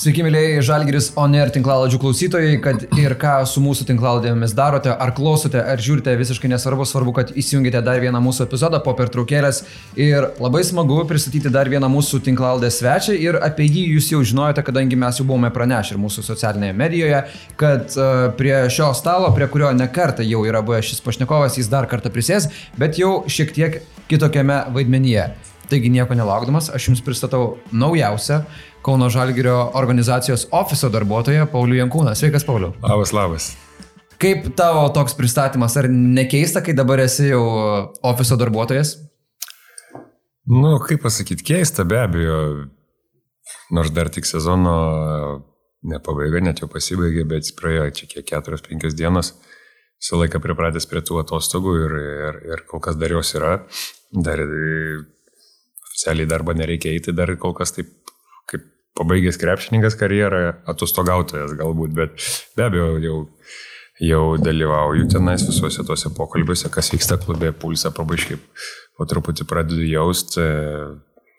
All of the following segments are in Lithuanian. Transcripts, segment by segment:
Sveiki, mėlyjei Žalgiris Oner tinklaladžių klausytojai, kad ir ką su mūsų tinklaladėmis darote, ar klausote, ar žiūrite, visiškai nesvarbu, svarbu, kad įsijungite dar vieną mūsų epizodą po pertraukėlės. Ir labai smagu pristatyti dar vieną mūsų tinklaladės svečią ir apie jį jūs jau žinojote, kadangi mes jau buvome pranešę ir mūsų socialinėje medijoje, kad uh, prie šio stalo, prie kurio nekarta jau yra buvęs šis pašnekovas, jis dar kartą prisės, bet jau šiek tiek kitokiame vaidmenyje. Taigi nieko nelaukdamas, aš jums pristatau naujausią Kauno Žalgirio organizacijos ofiso darbuotoją Paulių Jankūną. Sveikas, Pauliu. Labas, labas. Kaip tavo toks pristatymas, ar nekeista, kai dabar esi jau ofiso darbuotojas? Nu, kaip pasakyti, keista be abejo, nors dar tik sezono ne pabaiga, net jau pasibaigė, bet praėjo čia kiek 4-5 dienos, visą laiką pripratęs prie tų atostogų ir, ir, ir kol kas dar jos yra, dar oficialiai darbą nereikia eiti, dar kol kas taip pabaigęs krepšininkas karjerą, atostogautojas galbūt, bet be abejo jau, jau dalyvauju tenais visuose tuose pokalbiuose, kas vyksta klube, pulsą pabaiškai po truputį pradedu jausti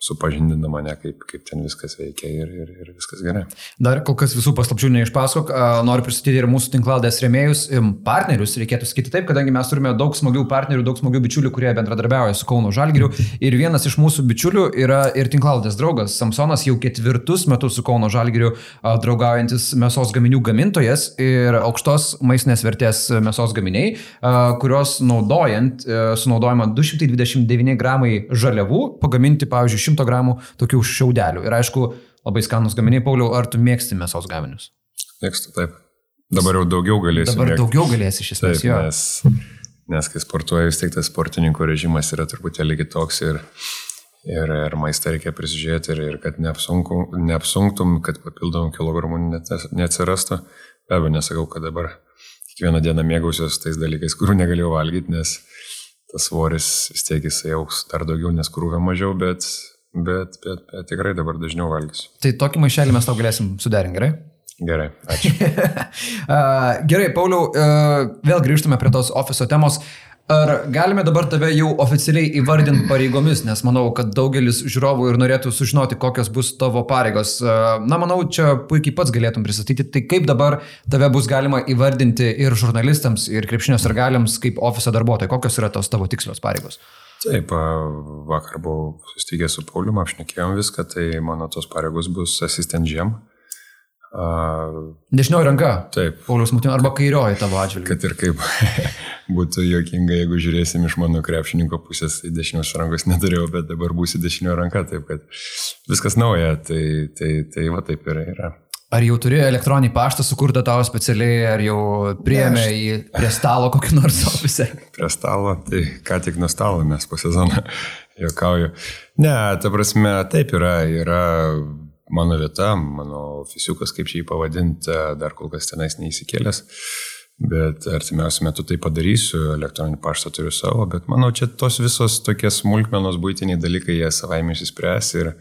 supažindina mane, kaip, kaip ten viskas veikia ir, ir, ir viskas gerai. Dar kol kas visų paslapčių neišpasakok, noriu pristatyti ir mūsų tinklalės remėjus, partnerius, reikėtų sakyti taip, kadangi mes turime daug smagių partnerių, daug smagių bičiulių, kurie bendradarbiauja su Kauno Žalgiriu. Ir vienas iš mūsų bičiulių yra ir tinklalės draugas Samsonas, jau ketvirtus metus su Kauno Žalgiriu draugaujantis mėsos gaminių gamintojas ir aukštos maistinės vertės mėsos gaminiai, kurios naudojant, sunaudojama 229 gramai žaliavų, pagaminti, pavyzdžiui, 100 gramų tokių šiaudelių. Ir aišku, labai skanus gaminiai, Pauliau, ar tu mėgsti mėsos gaminius? Mėgstu, taip. Dabar jau daugiau galėsi. Dabar mėgti. daugiau galėsi iš esmės, jo. Nes, nes kai sportuoji, vis tiek tas sportininko režimas yra truputėlį kitoks ir, ir, ir maistą reikia prisižiūrėti ir, ir kad neapsunktum, kad papildomų kilogramų neatsirastų. Be abejo, nesakau, kad dabar kiekvieną dieną mėgausiuosi tais dalykais, kurių negalėjau valgyti, nes tas svoris vis tiek jisai auks dar daugiau, nes krūvio mažiau, bet bet, bet, bet tikrai dabar dažniau valgysiu. Tai tokį maišelį mes tau galėsim suderinti, gerai? Gerai, ačiū. gerai, Pauliau, vėl grįžtume prie tos ofiso temos. Ar galime dabar tave jau oficialiai įvardinti pareigomis, nes manau, kad daugelis žiūrovų ir norėtų sužinoti, kokios bus tavo pareigos. Na, manau, čia puikiai pats galėtum pristatyti. Tai kaip dabar tave bus galima įvardinti ir žurnalistams, ir krepšinio sargaliams kaip ofiso darbuotojai? Kokios yra tos tavo tikslios pareigos? Taip, vakar buvau susitikęs su Pauliu, apšnekėjom viską, tai mano tos pareigos bus asistent žiem. Dešinioji ranka. Taip. Paulius Mutino arba kairioji tavo atžvilgiu. Kad ir kaip būtų jokinga, jeigu žiūrėsim iš mano krepšininko pusės, tai dešinios rankos neturėjau, bet dabar būsi dešinioji ranka, taip kad viskas nauja, tai, tai, tai va taip ir yra. Ar jau turi elektroninį paštą sukurtą tavo specialiai, ar jau priėmė į prie stalo kokį nors ofise? Prie stalo, tai ką tik nuo stalo mes po sezoną juokauju. Ne, ta prasme, taip yra, yra mano vieta, mano ofisiukas, kaip čia jį pavadinti, dar kol kas tenais neįsikėlęs, bet artimiausiu metu tai padarysiu, elektroninį paštą turiu savo, bet manau, čia tos visos tokie smulkmenos būtiniai dalykai, jie savaime išsispręs ir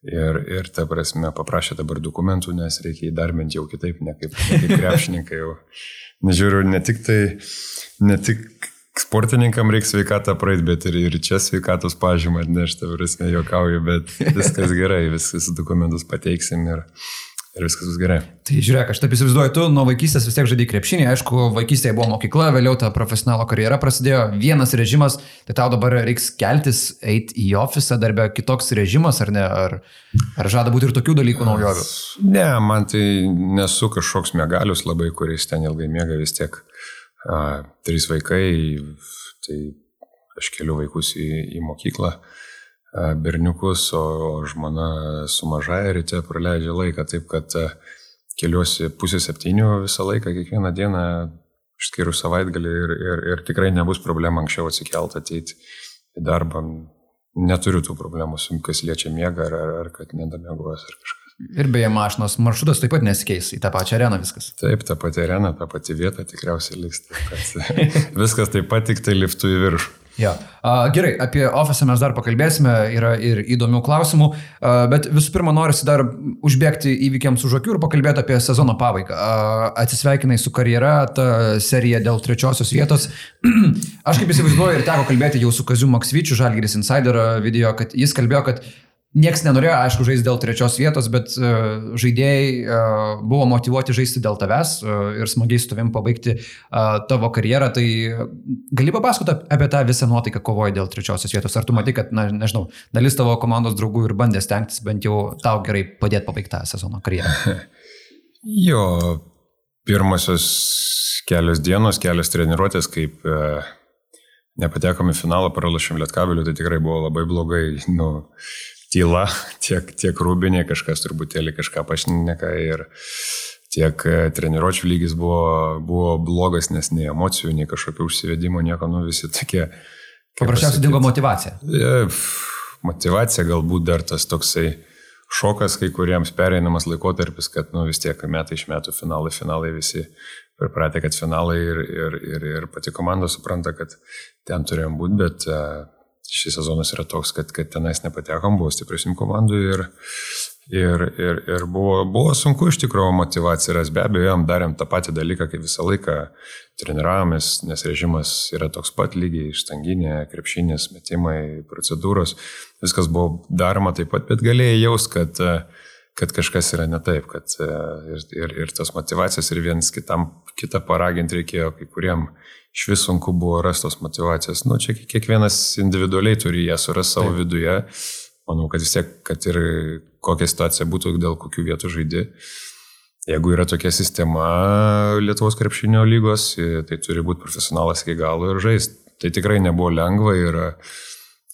Ir, ir ta prasme, paprašė dabar dokumentų, nes reikia įdarbinti jau kitaip, ne kaip, ne kaip krepšininkai jau. Nežiūriu, ne tik tai, ne tik sportininkam reikia sveikatą praeiti, bet ir, ir čia sveikatos pažymą atnešti, prasme, juokauju, bet viskas gerai, visus dokumentus pateiksim ir, ir viskas bus gerai. Tai žiūrėk, aš taip įsivaizduoju, tu nuo vaikystės vis tiek žaidai krepšinį, aišku, vaikystėje buvo mokykla, vėliau ta profesionalo karjera prasidėjo, vienas režimas, tai tau dabar reiks keltis, eiti į ofisą, darbę kitoks režimas, ar ne, ar, ar žada būti ir tokių dalykų naujovių? Ne, man tai nesu kažkoks megalius labai, kuris ten ilgai miega vis tiek. A, trys vaikai, tai aš keliu vaikus į, į mokyklą. A, berniukus, o žmona su mažaja ryte praleidžia laiką, taip kad keliuosi pusė septynių visą laiką, kiekvieną dieną, išskyrus savaitgalį ir, ir, ir tikrai nebus problemų anksčiau atsikelt ateiti į darbą. Neturiu tų problemų, kas liečia miegą ar, ar, ar kad nedamiegos ar kažkas. Ir beje, mašinos maršrutas taip pat nesikeis, į tą pačią areną viskas. Taip, ta pati arena, ta pati vieta tikriausiai liks. Taip, viskas taip pat tik tai liftų į viršų. Ja. Gerai, apie ofisą mes dar pakalbėsime, yra ir įdomių klausimų, bet visų pirma norisi dar užbėgti įvykiams už akių ir pakalbėti apie sezono pabaigą. Atsisveikinai su karjera, ta serija dėl trečiosios vietos. Aš kaip įsivaizduoju ir teko kalbėti jau su Kaziu Maksvyčiu, Žalgiris Insider video, kad jis kalbėjo, kad Niekas nenorėjo, aišku, žaisti dėl trečios vietos, bet uh, žaidėjai uh, buvo motivuoti žaisti dėl tavęs uh, ir smagiai su tavim pabaigti uh, tavo karjerą. Tai gali papasakoti apie tą visą nuotaiką kovoje dėl trečiosios vietos. Ar tu matai, kad, na, nežinau, dalis tavo komandos draugų ir bandė stengtis bent jau tau gerai padėti pabaigti tą sezono karjerą? jo, pirmosios kelios dienos, kelios treniruotės, kaip uh, nepatekome į finalą, pralašėm lietkabelių, tai tikrai buvo labai blogai. Nu, tyla, tiek, tiek rūbinė, kažkas truputėlį kažką pašneka ir tiek e, treniruočio lygis buvo, buvo blogas, nes nei emocijų, nei kažkokio užsivedimo, nieko, nu visi tokie. Paprasčiausiai dingo motivacija. E, motivacija galbūt dar tas toksai šokas kai kuriems pereinamas laikotarpis, kad nu, vis tiek metai iš metų finalai, finalai visi pripratę, kad finalai ir, ir, ir, ir pati komanda supranta, kad ten turėjom būti, bet uh, šis sezonas yra toks, kad, kad tenais nepatekom, buvo stipresnių komandų ir, ir, ir, ir buvo, buvo sunku iš tikrųjų motivacija ras. Be abejo, jam darėm tą patį dalyką, kaip visą laiką treniravomės, nes režimas yra toks pat lygiai, ištanginė, krepšinės, metimai, procedūros, viskas buvo daroma taip pat, bet galėjai jaust, kad kad kažkas yra ne taip, kad ir, ir, ir tos motivacijos ir vienas kitam kitą paraginti reikėjo kai kuriem iš vis sunku buvo rastos motivacijos. Nu, čia kiekvienas individualiai turi ją surasti savo Taip. viduje. Manau, kad vis tiek, kad ir kokia situacija būtų, dėl kokių vietų žaidži. Jeigu yra tokia sistema Lietuvos krepšinio lygos, tai turi būti profesionalas iki galo ir žaisti. Tai tikrai nebuvo lengva ir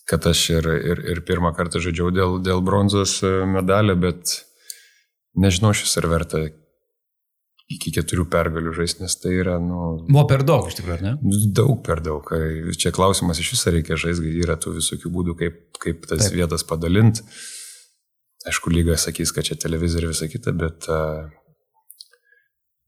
kad aš ir, ir, ir pirmą kartą žaidžiau dėl, dėl bronzos medalio, bet nežinau šis ar verta iki keturių pergalių žaisti, nes tai yra, nu... Buvo per daug, iš tikrųjų, ne? Daug per daug. Čia klausimas iš viso reikia žaisti, yra tų visokių būdų, kaip, kaip tas Taip. vietas padalinti. Aišku, lyga sakys, kad čia televizija ir visa kita, bet uh,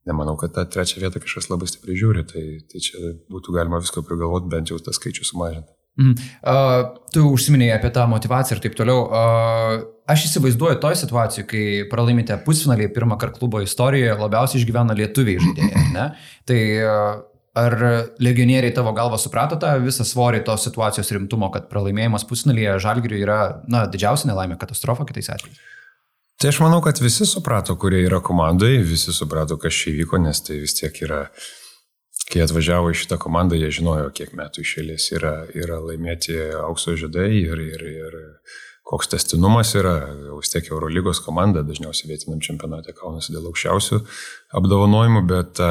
nemanau, kad tą trečią vietą kažkas labai stipriai žiūri, tai, tai čia būtų galima visko prigalvoti, bent jau tą skaičių sumažinti. Mm. Uh, tu užsiminėjai apie tą motivaciją ir taip toliau. Uh, aš įsivaizduoju toj situacijai, kai pralaimite pusfinalį pirmą kartą klubo istorijoje, labiausiai išgyvena lietuviai žaidėjai. Ne? Tai uh, ar legionieriai tavo galva suprato tą visą svorį tos situacijos rimtumo, kad pralaimėjimas pusfinalyje žalgiriui yra na, didžiausia nelaimė katastrofa kitais atvejais? Tai aš manau, kad visi suprato, kurie yra komandai, visi suprato, kas čia įvyko, nes tai vis tiek yra uh, kai atvažiavo į šitą komandą, jie žinojo, kiek metų išėlės yra, yra laimėti aukso žydai ir, ir, ir koks testinumas yra. Vis tiek Eurolygos komanda dažniausiai vietiniam čempionate kaunasi dėl aukščiausių apdovanojimų, bet,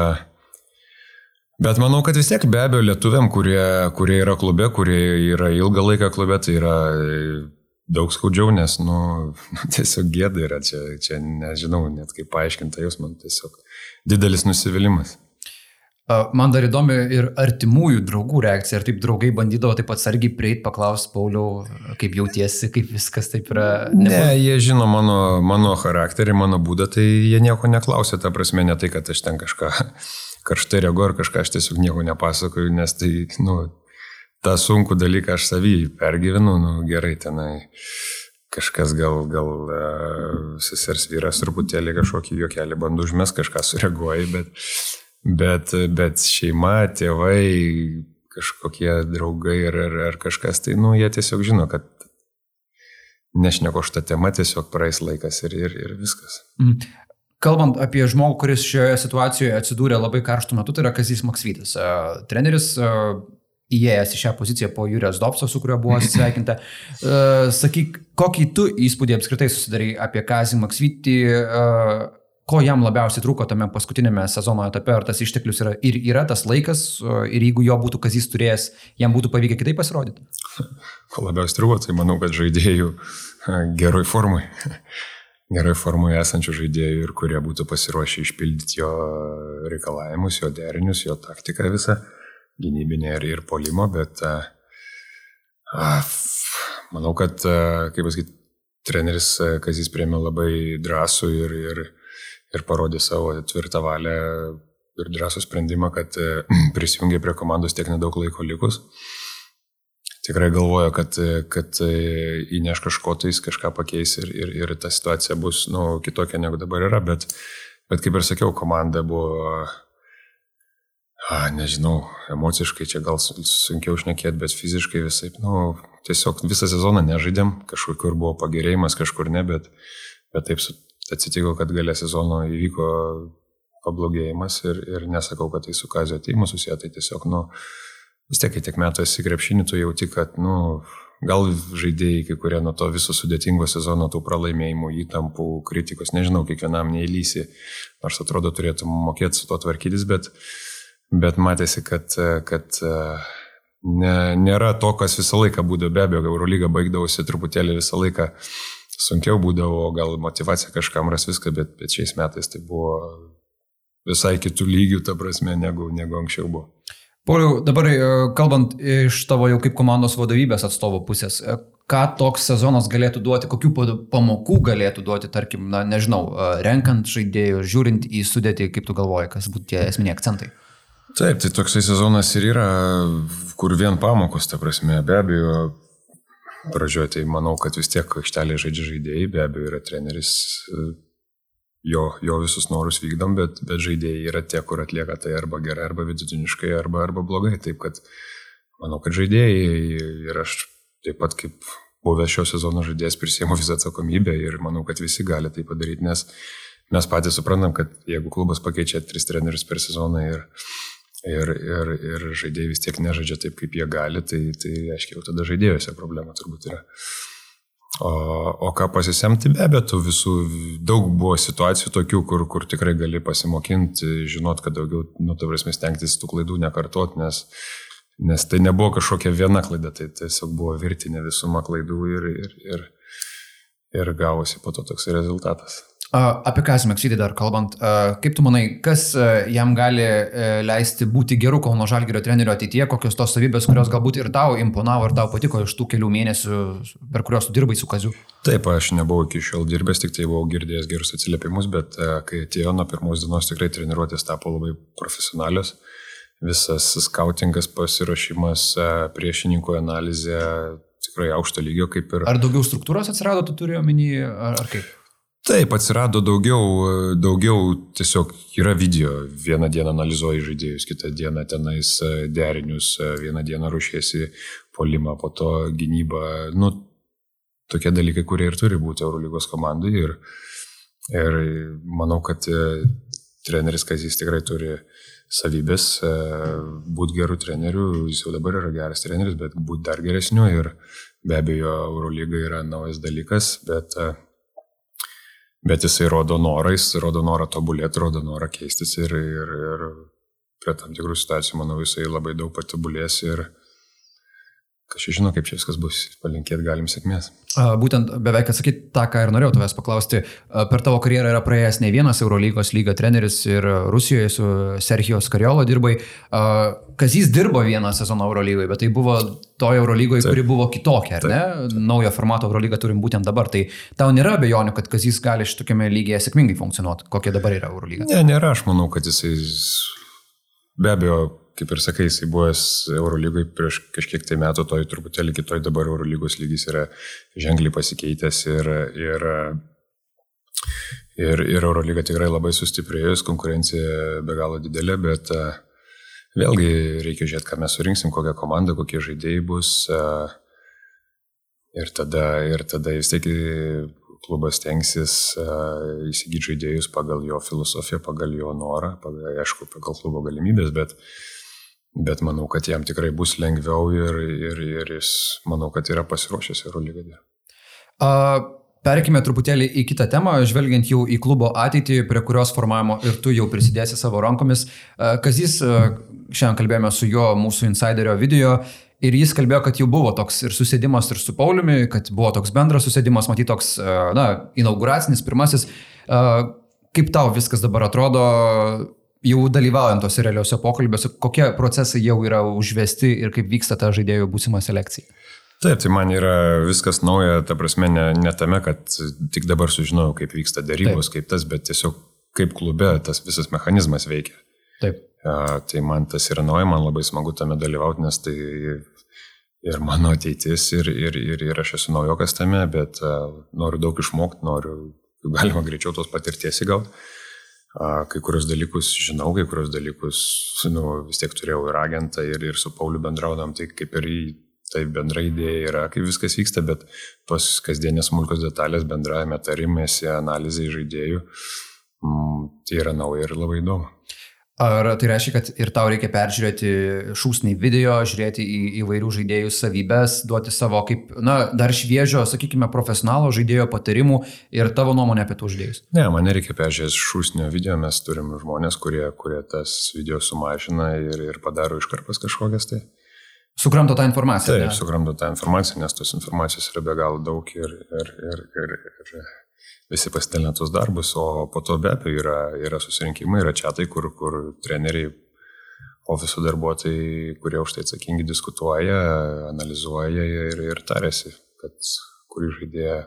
bet manau, kad vis tiek be abejo lietuviam, kurie, kurie yra klube, kurie yra ilgą laiką klube, tai yra daug skaudžiau, nes, nu, tiesiog gėda yra čia, čia nežinau net kaip paaiškinta jūs, man tiesiog didelis nusivylimas. Man dar įdomi ir artimųjų draugų reakcija. Ar taip draugai bandydavo taip atsargiai prieiti, paklausti Pauliau, kaip jautiesi, kaip viskas taip yra. Nebuvo... Ne, jie žino mano, mano charakterį, mano būdą, tai jie nieko neklausė. Ta prasme, ne tai, kad aš ten kažką karštai reaguoju ar kažką, aš tiesiog nieko nepasakoju, nes tai, nu, tą sunkų dalyką aš savį pergyvenu, nu, gerai tenai kažkas gal, gal uh, sesers vyras truputėlį kažkokį juokelį bandų užmes, kažką sureaguoja, bet Bet, bet šeima, tėvai, kažkokie draugai ar, ar, ar kažkas, tai, nu, jie tiesiog žino, kad nešneko šitą temą, tiesiog praeis laikas ir, ir, ir viskas. Mm. Kalbant apie žmogų, kuris šioje situacijoje atsidūrė labai karštų metų, tai yra Kazis Maksvytis. Treneris įėjęs į šią poziciją po Jurijos Dopso, su kuriuo buvo atsisveikinta. Sakyk, kokį tu įspūdį apskritai susidarai apie Kazį Maksvytį, ko jam labiausiai trūko tame paskutinėme sezono etape, ar tas išteklius yra ir yra tas laikas, ir jeigu jo būtų kazys turėjęs, jam būtų pavykę kitaip pasirodyti? Ko labiausiai trūko, tai manau, kad žaidėjų geroj formai. Gerai formoje esančių žaidėjų ir kurie būtų pasiruošę išpildyti jo reikalavimus, jo derinius, jo taktiką visą, gynybinę ir, ir polimo, bet a, a, manau, kad, a, kaip pasakyti, treneris Kazis priemė labai drąsų ir, ir, ir parodė savo tvirtą valią ir drąsų sprendimą, kad e, prisijungė prie komandos tiek nedaug laiko likus. Tikrai galvojo, kad, e, kad e, įneš kažko tai, jis kažką pakeis ir, ir, ir ta situacija bus nu, kitokia negu dabar yra, bet, bet kaip ir sakiau, komanda buvo A, nežinau, emociškai čia gal sunkiau šnekėti, bet fiziškai visai, nu, tiesiog visą sezoną nežaidėm, kažkur buvo pagerėjimas, kažkur ne, bet, bet taip atsitiko, kad galę sezono įvyko pablogėjimas ir, ir nesakau, kad tai su kazio ateimu susiję, tai tiesiog, nu, vis tiek, kai tiek metų esi krepšinį, tu jauti, kad, nu, gal žaidėjai, kai kurie nuo to viso sudėtingo sezono, tų pralaimėjimų, įtampų, kritikos, nežinau, kiekvienam neįlysi, nors atrodo turėtų mokėti su to tvarkytis, bet, bet matėsi, kad, kad ne, nėra to, kas visą laiką būdavo, be abejo, Eurolyga baigdavosi truputėlį visą laiką sunkiau būdavo, gal motivacija kažkam ras viską, bet, bet šiais metais tai buvo visai kitų lygių, ta prasme, negu, negu anksčiau buvo. Pauliau, dabar e, kalbant iš tavo jau kaip komandos vadovybės atstovo pusės, e, ką toks sezonas galėtų duoti, kokių pamokų galėtų duoti, tarkim, na, nežinau, e, renkant žaidėjų, žiūrint į sudėtį, kaip tu galvoji, kas būtų tie esminiai akcentai? Taip, tai toksai sezonas ir yra, kur vien pamokos, ta prasme, be abejo, pradžioje tai manau, kad vis tiek aikštelė žaidžia žaidėjai, be abejo yra treneris jo, jo visus norus vykdom, bet, bet žaidėjai yra tie, kur atlieka tai arba gerai, arba vidutiniškai, arba, arba blogai. Taip kad manau, kad žaidėjai ir aš taip pat kaip buvęs šio sezono žaidėjas prisėmų visą atsakomybę ir manau, kad visi gali tai padaryti, nes mes patys suprantam, kad jeigu klubas pakeičia tris trenerius per sezoną ir, ir, ir, ir žaidėjai vis tiek nežaidžia taip, kaip jie gali, tai, tai aiškiai jau tada žaidėjose problema turbūt yra. O, o ką pasisemti, be abejo, visų, daug buvo situacijų tokių, kur, kur tikrai gali pasimokinti, žinot, kad daugiau, nu, tavrasmės stengtis tų klaidų nekartot, nes, nes tai nebuvo kažkokia viena klaida, tai tiesiog buvo virtinė visuma klaidų ir, ir, ir, ir gavosi po to toks rezultatas. Apie Kazimę Kšydį dar kalbant, kaip tu manai, kas jam gali e, leisti būti geru Kauno Žalgirio treneriu ateityje, kokios tos savybės, kurios galbūt ir tau imponavo ir tau patiko iš tų kelių mėnesių, per kuriuos tu dirbai su Kaziu? Taip, aš nebuvau iki šiol dirbęs, tik tai buvau girdėjęs gerus atsiliepimus, bet e, kai atėjo nuo pirmos dienos tikrai treniruotės tapo labai profesionalios. Visas skautingas pasiruošimas, e, priešininkų analizė tikrai aukšto lygio kaip ir. Ar daugiau struktūros atsirado, tu turi omeny, ar, ar kaip? Taip, atsirado daugiau, daugiau tiesiog yra video. Vieną dieną analizuoji žaidėjus, kitą dieną tenais e, derinius, e, vieną dieną ruošiesi polimą, po to gynybą. Nu, tokie dalykai, kurie ir turi būti Eurolygos komandai. Ir, ir manau, kad e, treneris Kazys tikrai turi savybės būti gerų trenerių. Jis jau dabar yra geras treneris, bet būti dar geresniu. Ir be abejo, Eurolyga yra naujas dalykas, bet bet jisai rodo norą, jis rodo norą tobulėti, rodo norą keistis ir, ir, ir prie tam tikrų situacijų, manau, jisai labai daug patobulės ir kažkaip žino, kaip čia viskas bus, palinkėti galim sėkmės. Būtent beveik atsakyti tą, ką ir norėjau tavęs paklausti. Per tavo karjerą yra praėjęs ne vienas Eurolygos lygo treneris ir Rusijoje su Serhijos Kariolo dirbai. Kazys dirbo vieną sezoną Eurolygoje, bet tai buvo toje Eurolygoje, kuri buvo kitokia, ar ne? Naujo formato Eurolygą turim būtent dabar. Tai tau nėra abejonių, kad Kazys gali šitokiame lygyje sėkmingai funkcionuoti, kokia dabar yra Eurolyga? Ne, nėra, aš manau, kad jisai be abejo kaip ir sakai, jisai buvęs Eurolygai prieš kažkiek tai metų, toj truputėlį kitoj dabar Eurolygos lygis yra ženkliai pasikeitęs ir, ir, ir, ir Eurolyga tikrai labai sustiprėjus, konkurencija be galo didelė, bet vėlgi reikia žiūrėti, ką mes surinksim, kokią komandą, kokie žaidėjai bus. Ir tada, ir tada vis tiek klubas tenksis uh, įsigyti žaidėjus pagal jo filosofiją, pagal jo norą, pagal, aišku, pagal klubo galimybės, bet, Bet manau, kad jam tikrai bus lengviau ir, ir, ir jis, manau, kad yra pasiruošęs Eurolygai. Uh, Perkime truputėlį į kitą temą, žvelgiant jau į klubo ateitį, prie kurios formavimo ir tu jau prisidėsi savo rankomis. Kazys, šiandien kalbėjome su juo mūsų insiderio video ir jis kalbėjo, kad jau buvo toks ir susėdimas ir su Pauliumi, kad buvo toks bendras susėdimas, matyt, toks, na, inauguracinis, pirmasis. Kaip tau viskas dabar atrodo, jau dalyvaujant tose realiuose pokalbiuose, kokie procesai jau yra užvesti ir kaip vyksta ta žaidėjų būsima selekcija? Taip, tai man yra viskas nauja, ta prasme, ne, ne tame, kad tik dabar sužinojau, kaip vyksta darybos, Taip. kaip tas, bet tiesiog kaip klube tas visas mechanizmas veikia. Taip. A, tai man tas yra nauja, man labai smagu tame dalyvauti, nes tai ir mano ateitis, ir, ir, ir, ir aš esu naujokas tame, bet a, noriu daug išmokti, noriu, galima greičiau tos patirties įgauti. Kai kurios dalykus žinau, kai kurios dalykus, nu, vis tiek turėjau ir agentą, ir, ir su Pauliu bendraudam, tai kaip ir į tai bendra idėja yra, kaip viskas vyksta, bet tos kasdienės smulkos detalės bendravime tarimėse, analizai žaidėjų, mm, tai yra nauja ir labai įdomu. Ar tai reiškia, kad ir tau reikia peržiūrėti šūsnį video, žiūrėti į įvairių žaidėjų savybės, duoti savo kaip, na, dar šviežio, sakykime, profesionalo žaidėjo patarimų ir tavo nuomonę apie tų žaidėjus? Ne, man nereikia peržiūrėti šūsnio video, mes turim žmonės, kurie, kurie tas video sumažina ir, ir padaro iškarpas kažkokias tai. Sukramto tą informaciją. Taip, sukramto tą informaciją, nes tos informacijos yra be galo daug ir, ir, ir, ir, ir visi pasidalina tos darbus, o po to be abejo yra, yra susirinkimai, yra čatai, kur, kur treneriai, ofiso darbuotojai, kurie už tai atsakingi, diskutuoja, analizuoja ir, ir tarėsi, kad kurį žaidėją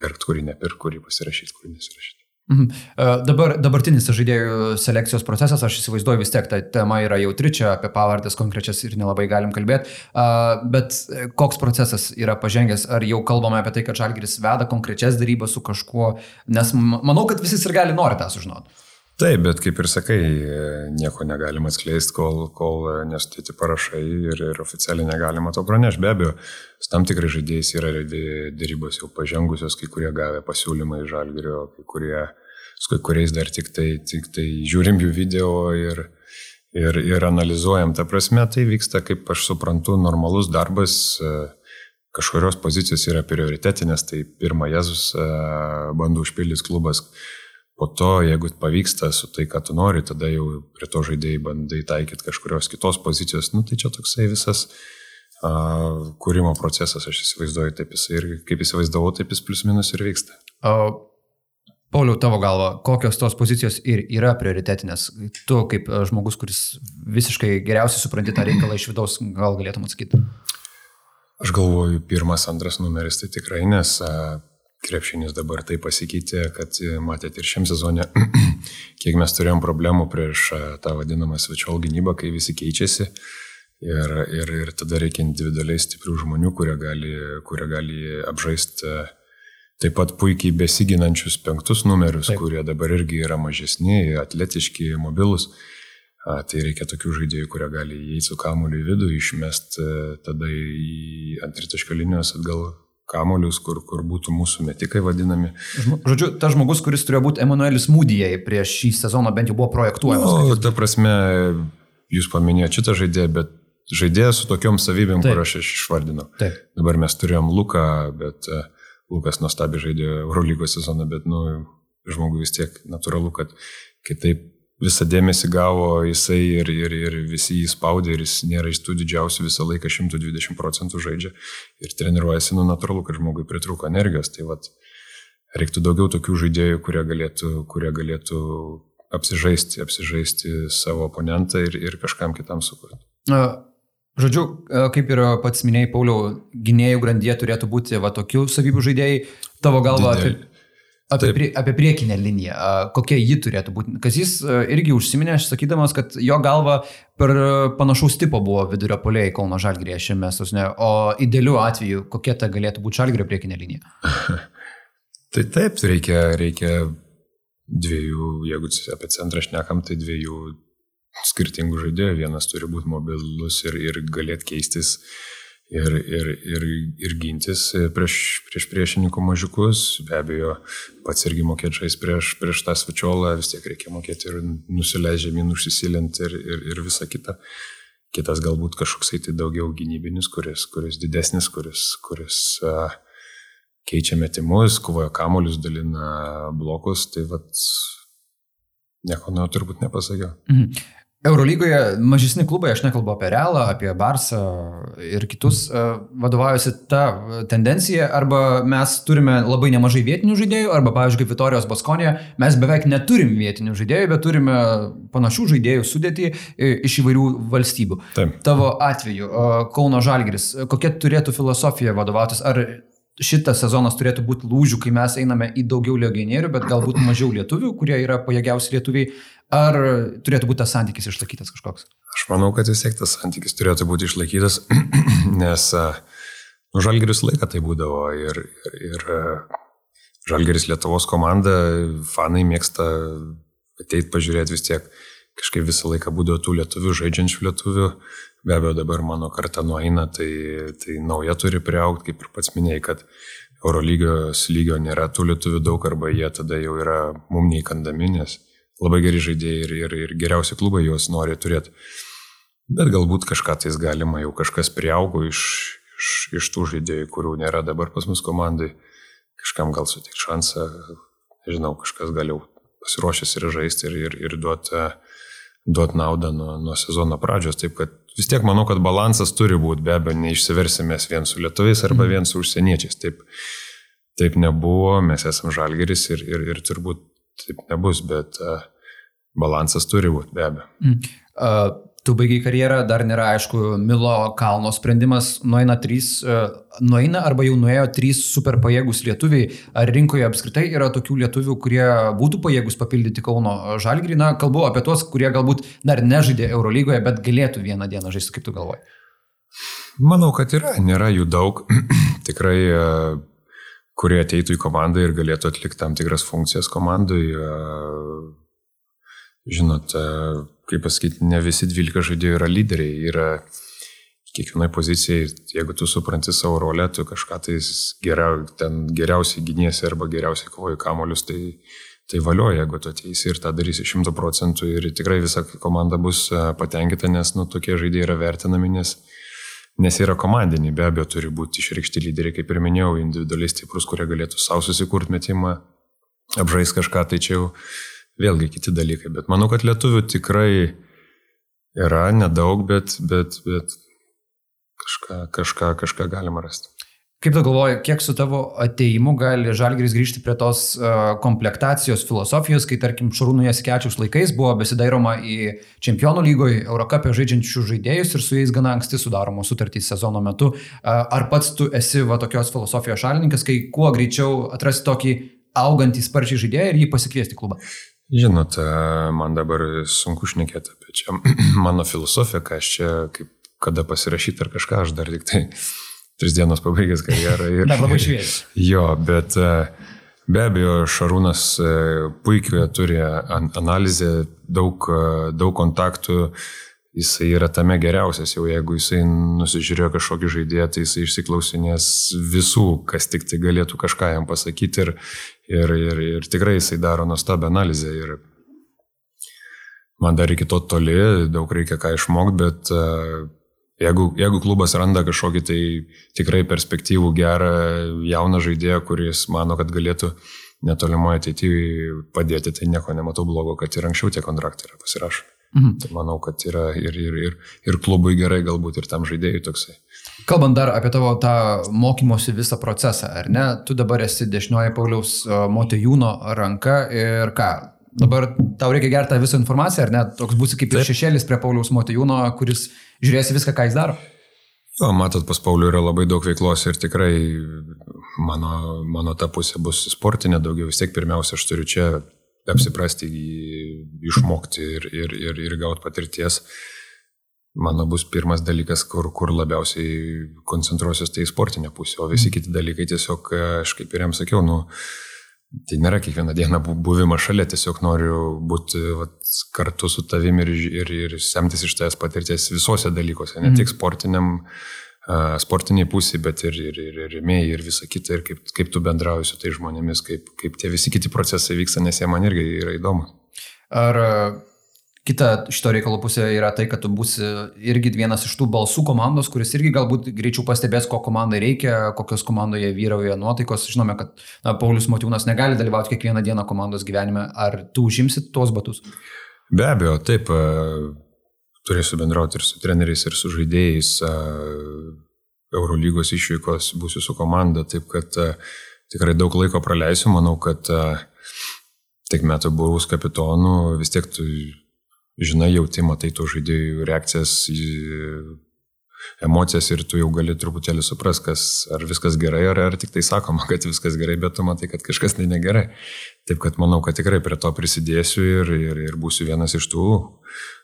pirkti, kurį nepirkti, kurį pasirašyti, kurį nesirašyti. Mhm. E, dabar, dabartinis žaidėjų selekcijos procesas, aš įsivaizduoju vis tiek, ta tema yra jautri, čia apie pavardės konkrečias ir nelabai galim kalbėti, e, bet koks procesas yra pažengęs, ar jau kalbame apie tai, kad Žalgiris veda konkrečias darybas su kažkuo, nes manau, kad visi ir gali nori tą sužinoti. Taip, bet kaip ir sakai, nieko negalima atskleisti, kol, kol nesutėti parašai ir, ir oficialiai negalima to pranešti. Be abejo, su tam tikrai žaidėjais yra dėrybos jau pažengusios, kai kurie gavę pasiūlymą iš žalgerio, kai kurie, su kai kuriais dar tik tai, tik tai žiūrim jų video ir, ir, ir analizuojam. Ta prasme, tai vyksta, kaip aš suprantu, normalus darbas kažkurios pozicijos yra prioritetinės, tai pirmą Jėzus bando užpildyti klubas Po to, jeigu pavyksta su tai, ką tu nori, tada jau prie to žaidėjai bandai taikyti kažkurios kitos pozicijos. Nu, tai čia toksai visas uh, kūrimo procesas, aš įsivaizduoju, taip jis ir kaip įsivaizdavau, taip jis plius minus ir vyksta. Uh. Pauliau, tavo galva, kokios tos pozicijos ir yra prioritetinės? Tu kaip žmogus, kuris visiškai geriausiai supranti tą reikalą iš vidaus, gal galėtum atsakyti? Aš galvoju, pirmas, antras numeris tai tikrai, nes uh, krepšinis dabar tai pasikeitė, kad e, matėte ir šiam sezonė, kiek mes turėjom problemų prieš e, tą vadinamą svečiol gynybą, kai visi keičiasi. Ir, ir, ir tada reikia individualiai stiprių žmonių, kurie gali, kurie gali apžaisti e, taip pat puikiai besiginančius penktus numerius, taip. kurie dabar irgi yra mažesni, atletiški, mobilus. A, tai reikia tokių žaidėjų, kurie gali įeiti su kamuoliu į vidų, išmest tada į antritaškio linijos atgal kamolius, kur, kur būtų mūsų metikai vadinami. Žodžiu, tas žmogus, kuris turėjo būti Emanuelis Mūdijai prieš šį sezoną bent jau buvo projektuojamas. O, nu, ta prasme, jūs paminėjote šitą žaidėją, bet žaidėjas su tokiom savybėm, Taip. kur aš išvardinau. Taip. Dabar mes turėjom Luką, bet uh, Lukas nuostabi žaidė Eurolygos sezoną, bet, nu, žmogui vis tiek natūralu, kad kitaip visą dėmesį gavo jisai ir, ir, ir visi jį spaudė ir jis nėra iš tų didžiausių visą laiką 120 procentų žaidžia ir treniruojasi, nu natūralu, kad žmogui pritruko energijos. Tai vad, reiktų daugiau tokių žaidėjų, kurie galėtų, kurie galėtų apsižaisti, apsižaisti savo oponentą ir, ir kažkam kitam sukurti. Žodžiu, kaip ir pats minėjai, Pauliau, gynėjų grandyje turėtų būti va tokių savybių žaidėjai. Tavo galva, Didel, Apie, prie, apie priekinę liniją, kokia ji turėtų būti. Kas jis irgi užsiminė, sakydamas, kad jo galva per panašaus tipo buvo vidurio poliai Kauno Žalgrėje šiame sezone, o idealiu atveju kokia ta galėtų būti Žalgrėje priekinė linija? tai taip, reikia, reikia dviejų, jeigu apie centrą šnekam, tai dviejų skirtingų žaidėjų. Vienas turi būti mobilus ir, ir galėti keistis uh, ir, ir, ir, ir gintis prieš, prieš priešininkų mažiukus. Be abejo, pats irgi mokėti žaisti prieš, prieš tą svečiolą, vis tiek reikia mokėti ir nusileidžiami, žemyn, užsisilinti ir, ir, ir visa kita. Kitas galbūt kažkoksai tai daugiau gynybinis, kuris, kuris didesnis, kuris, kuris uh, keičia metimus, kovoja kamolius, dalina blokus, tai vad nieko nu, turbūt nepasakiau. Mhm. Eurolygoje mažesni klubai, aš nekalbu apie Realą, apie Barsą ir kitus, e, vadovaujasi ta tendencija, arba mes turime labai nemažai vietinių žaidėjų, arba, pavyzdžiui, kaip Vitorijos Baskonė, mes beveik neturim vietinių žaidėjų, bet turime panašių žaidėjų sudėti e, iš įvairių valstybių. Taip. Tavo atveju, e, Kauno Žalgris, kokia turėtų filosofija vadovautis? Ar šitas sezonas turėtų būti lūžių, kai mes einame į daugiau legionierių, bet galbūt mažiau lietuvių, kurie yra pajėgiausi lietuviai, ar turėtų būti tas santykis išlaikytas kažkoks? Aš manau, kad vis tiek tas santykis turėtų būti išlaikytas, nes nu, žalgeris laiką tai būdavo ir, ir, ir Žalgeris Lietuvos komanda, fanai mėgsta ateiti pažiūrėti vis tiek. Kažkaip visą laiką būdavo tų lietuvių, žaidžiančių lietuvių. Be abejo, dabar mano karta nueina, tai, tai nauja turi priaukti, kaip ir pats minėjai, kad Eurolygos lygio nėra tų lietuvių daug, arba jie tada jau yra mum neįkandami, nes labai geri žaidėjai ir, ir, ir geriausi klubai juos nori turėti. Bet galbūt kažką tais galima, jau kažkas priaugo iš, iš, iš tų žaidėjų, kurių nėra dabar pas mus komandai kažkam gal suteikti šansą, nežinau, kažkas gal jau pasiruošęs ir žaisti ir, ir, ir duoti duot naudą nuo, nuo sezono pradžios. Taip kad vis tiek manau, kad balansas turi būti, be abejo, neišsiversimės vien su lietuviais arba mhm. vien su užsieniečiais. Taip, taip nebuvo, mes esame žalgeris ir, ir, ir turbūt taip nebus, bet uh, balansas turi būti, be abejo. Uh, Tu baigiai karjerą, dar nėra aišku, Milo kalno sprendimas, nueina trys, e, nueina arba jau nuėjo trys super pajėgus lietuviai. Ar rinkoje apskritai yra tokių lietuvių, kurie būtų pajėgus papildyti Kauno žalgrį? Na, kalbu apie tuos, kurie galbūt dar nežaidė Eurolygoje, bet galėtų vieną dieną žaisti, kaip tu galvoji. Manau, kad yra, nėra jų daug. Tikrai, e, kurie ateitų į komandą ir galėtų atlikti tam tikras funkcijas komandai. E, žinot, kaip pasakyti, ne visi 12 žaidėjų yra lyderiai, yra kiekvienai pozicijai, jeigu tu supranti savo rolę, tu kažką tai geriau, ten geriausiai gyniesi arba geriausiai kovoji kamolius, tai, tai valio, jeigu tu ateisi ir tą darysi šimtų procentų ir tikrai visa komanda bus e, patenkinta, nes nu, tokie žaidėjai yra vertinami, nes, nes yra komandiniai, be abejo turi būti išreikšti lyderiai, kaip ir minėjau, individualiai stiprus, kurie galėtų savo susikurti metimą, apžais kažką, tai čia jau vėlgi kiti dalykai. Bet manau, kad lietuvių tikrai yra nedaug, bet, bet, bet kažką, kažką, kažką galima rasti. Kaip tu galvoji, kiek su tavo ateimu gali Žalgris grįžti prie tos uh, komplektacijos filosofijos, kai tarkim Šarūnų Jaskečiaus laikais buvo besidairoma į Čempionų lygoje, Eurocapė žaidžiančių žaidėjus ir su jais gana anksti sudaromos sutartys sezono metu. Uh, ar pats tu esi va tokios filosofijos šalininkas, kai kuo greičiau atrasti tokį augantį sparčiai žaidėją ir jį pasikviesti klubą? Žinot, man dabar sunku šnekėti apie čia mano filosofiją, ką aš čia, kaip, kada pasirašyti ar kažką, aš dar tik tai tris dienos pabaigęs karjerą. Ir, dar labai šviežiai. Jo, bet be abejo, Šarūnas puikiai turi analizę, daug, daug kontaktų, jisai yra tame geriausias, jau jeigu jisai nusižiūrėjo kažkokį žaidėją, tai jisai išsiklausinės visų, kas tik tai galėtų kažką jam pasakyti ir, ir, ir, ir tikrai jisai daro nuostabią analizę ir man dar iki to toli, daug reikia ką išmokti, bet uh, jeigu, jeigu klubas randa kažkokį tai tikrai perspektyvų gerą jauną žaidėją, kuris mano, kad galėtų netolimoje ateityje padėti, tai nieko nematau blogo, kad ir anksčiau tie kontraktai yra pasirašomi. Mhm. Tai manau, kad yra ir, ir, ir, ir klubui gerai, galbūt ir tam žaidėjui toksai. Kalbant dar apie tavo tą mokymosi visą procesą, ar ne? Tu dabar esi dešinioji Pauliaus e, Motejūno ranka ir ką? Dabar tau reikia gerti tą visą informaciją, ar ne? Toks būsi kaip ir šešėlis prie Pauliaus Motejūno, kuris žiūrėsi viską, ką jis daro. Jo, matot, pas Paulių yra labai daug veiklos ir tikrai mano, mano ta pusė bus sportinė daugiau. Vis tiek pirmiausia, aš turiu čia apsiprasti, išmokti ir, ir, ir, ir gauti patirties. Mano bus pirmas dalykas, kur, kur labiausiai koncentruosiuos tai į sportinę pusę, o visi kiti dalykai tiesiog, aš kaip ir jam sakiau, nu, tai nėra kiekvieną dieną buvimas šalia, tiesiog noriu būti vat, kartu su tavimi ir, ir, ir semtis iš tavęs patirties visuose dalykuose, ne mm. tik sportiniam sportiniai pusiai, bet ir, ir, ir, ir rėmėjai ir visa kita, ir kaip, kaip tu bendrauji su tai žmonėmis, kaip, kaip tie visi kiti procesai vyksta, nes jie man irgi yra įdomu. Ar kita šito reikalo pusė yra tai, kad tu būsi irgi vienas iš tų balsų komandos, kuris irgi galbūt greičiau pastebės, ko komandai reikia, kokios komandoje vyrauja nuotaikos. Žinome, kad na, Paulius Motiūnas negali dalyvauti kiekvieną dieną komandos gyvenime. Ar tu užimsit tuos batus? Be abejo, taip turėsiu bendrauti ir su treneriais, ir su žaidėjais. Eurolygos išvykos būsiu su komanda, taip kad tikrai daug laiko praleisiu. Manau, kad tiek metų buvus kapitonu, vis tiek tu žinai, jauti, matai tų žaidėjų reakcijas, emocijas ir tu jau gali truputėlį supras, kas, ar viskas gerai, ar, ar tik tai sakoma, kad viskas gerai, bet tu matai, kad kažkas tai negerai. Taip kad manau, kad tikrai prie to prisidėsiu ir, ir, ir būsiu vienas iš tų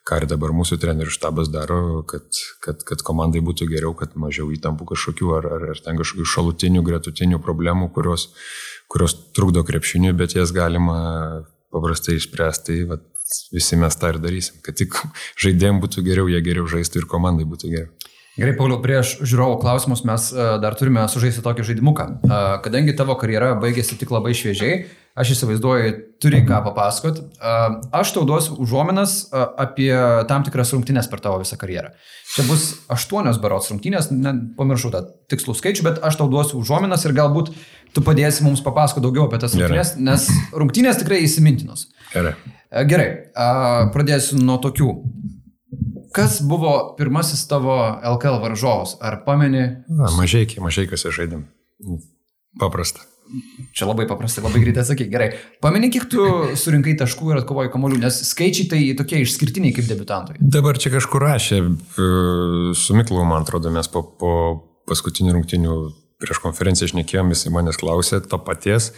ką ir dabar mūsų trenerių štabas daro, kad, kad, kad komandai būtų geriau, kad mažiau įtampų kažkokių ar, ar, ar ten kažkokių šalutinių, gretutinių problemų, kurios, kurios trukdo krepšiniui, bet jas galima paprastai išspręsti. Tai, visi mes tą ir darysim, kad tik žaidėjim būtų geriau, jie geriau žaistų ir komandai būtų geriau. Gerai, Pauliau, prieš žiūrovų klausimus mes e, dar turime sužaisti tokį žaidimuką. E, kadangi tavo karjera baigėsi tik labai šviežiai, aš įsivaizduoju, turi ką papasakot. E, aš tau duosiu užuominas apie tam tikras rungtynės per tavo visą karjerą. Čia bus aštuonios barots rungtynės, pamiršau tą tikslų skaičių, bet aš tau duosiu užuominas ir galbūt tu padėsi mums papasakoti daugiau apie tas rungtynės, nes rungtynės tikrai įsimintinos. Gerai. Gerai, pradėsiu nuo tokių. Kas buvo pirmasis tavo LKL varžovas? Ar pameni? Na, mažai, mažai kas žaidėm. Paprasta. Čia labai paprastai, labai greitai sakai. Gerai. Pameni, kiek tu surinkai taškų ir atkovoji kamolių, nes skaičiai tai tokie išskirtiniai kaip debutantui. Dabar čia kažkur rašė, e, su Miklu, man atrodo, mes po, po paskutinių rungtinių prieš konferenciją išnekėjom, jis manęs klausė to paties.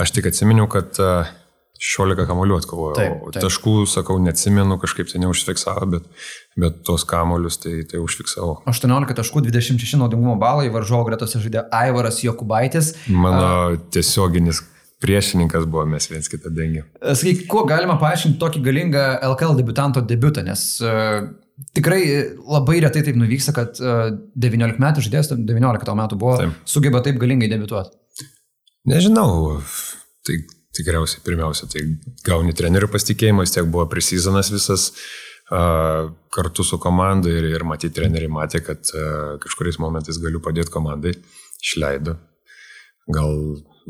Aš tik atsiminiau, kad uh, 16 kamolių atkovojo. Taip, taip. Taškų, sakau, neatsimenu, kažkaip tai neužfiksavo, bet, bet tos kamolius tai, tai užfiksavo. 18 taškų, 26 naudingumo balai, varžovo gretose žaidė Aivaras Jokubaitis. Mano uh, tiesioginis priešininkas buvo, mes viens kitą dengėm. Sakyk, kuo galima paaiškinti tokį galingą LKL debutanto debutą, nes uh, tikrai labai retai taip nuvyksta, kad uh, 19 metų žaidėjas, 19 metų buvo, taip. sugeba taip galingai debutuoti. Nežinau, tai tikriausiai pirmiausia, tai gauni trenerių pasitikėjimą, tiek buvo prisizonas visas uh, kartu su komanda ir, ir matyti treneriai matė, kad uh, kažkuriais momentais galiu padėti komandai, išleido. Gal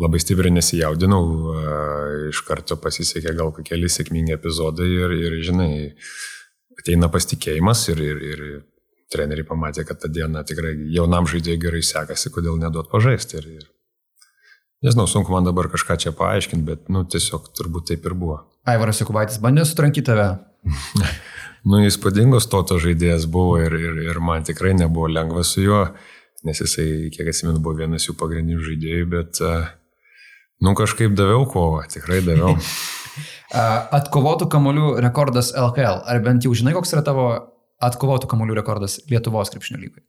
labai stipriai nesijaudinau, uh, iš karto pasisekė gal keli sėkmingi epizodai ir, ir žinai, ateina pasitikėjimas ir, ir, ir treneriai pamatė, kad tą dieną tikrai jaunam žaidėjui gerai sekasi, kodėl neduot pažaisti. Ir, ir Nežinau, sunku man dabar kažką čia paaiškinti, bet, nu, tiesiog turbūt taip ir buvo. Aivaras Jokubaitis bandė sutrankyti tave. nu, įspūdingos toto žaidėjas buvo ir, ir, ir man tikrai nebuvo lengva su juo, nes jisai, kiek atsimenu, buvo vienas jų pagrindinių žaidėjų, bet, nu, kažkaip daviau kovą, tikrai daviau. atkovotų kamolių rekordas LKL. Ar bent jau žinai, koks yra tavo atkovotų kamolių rekordas Lietuvos krepšinio lygai?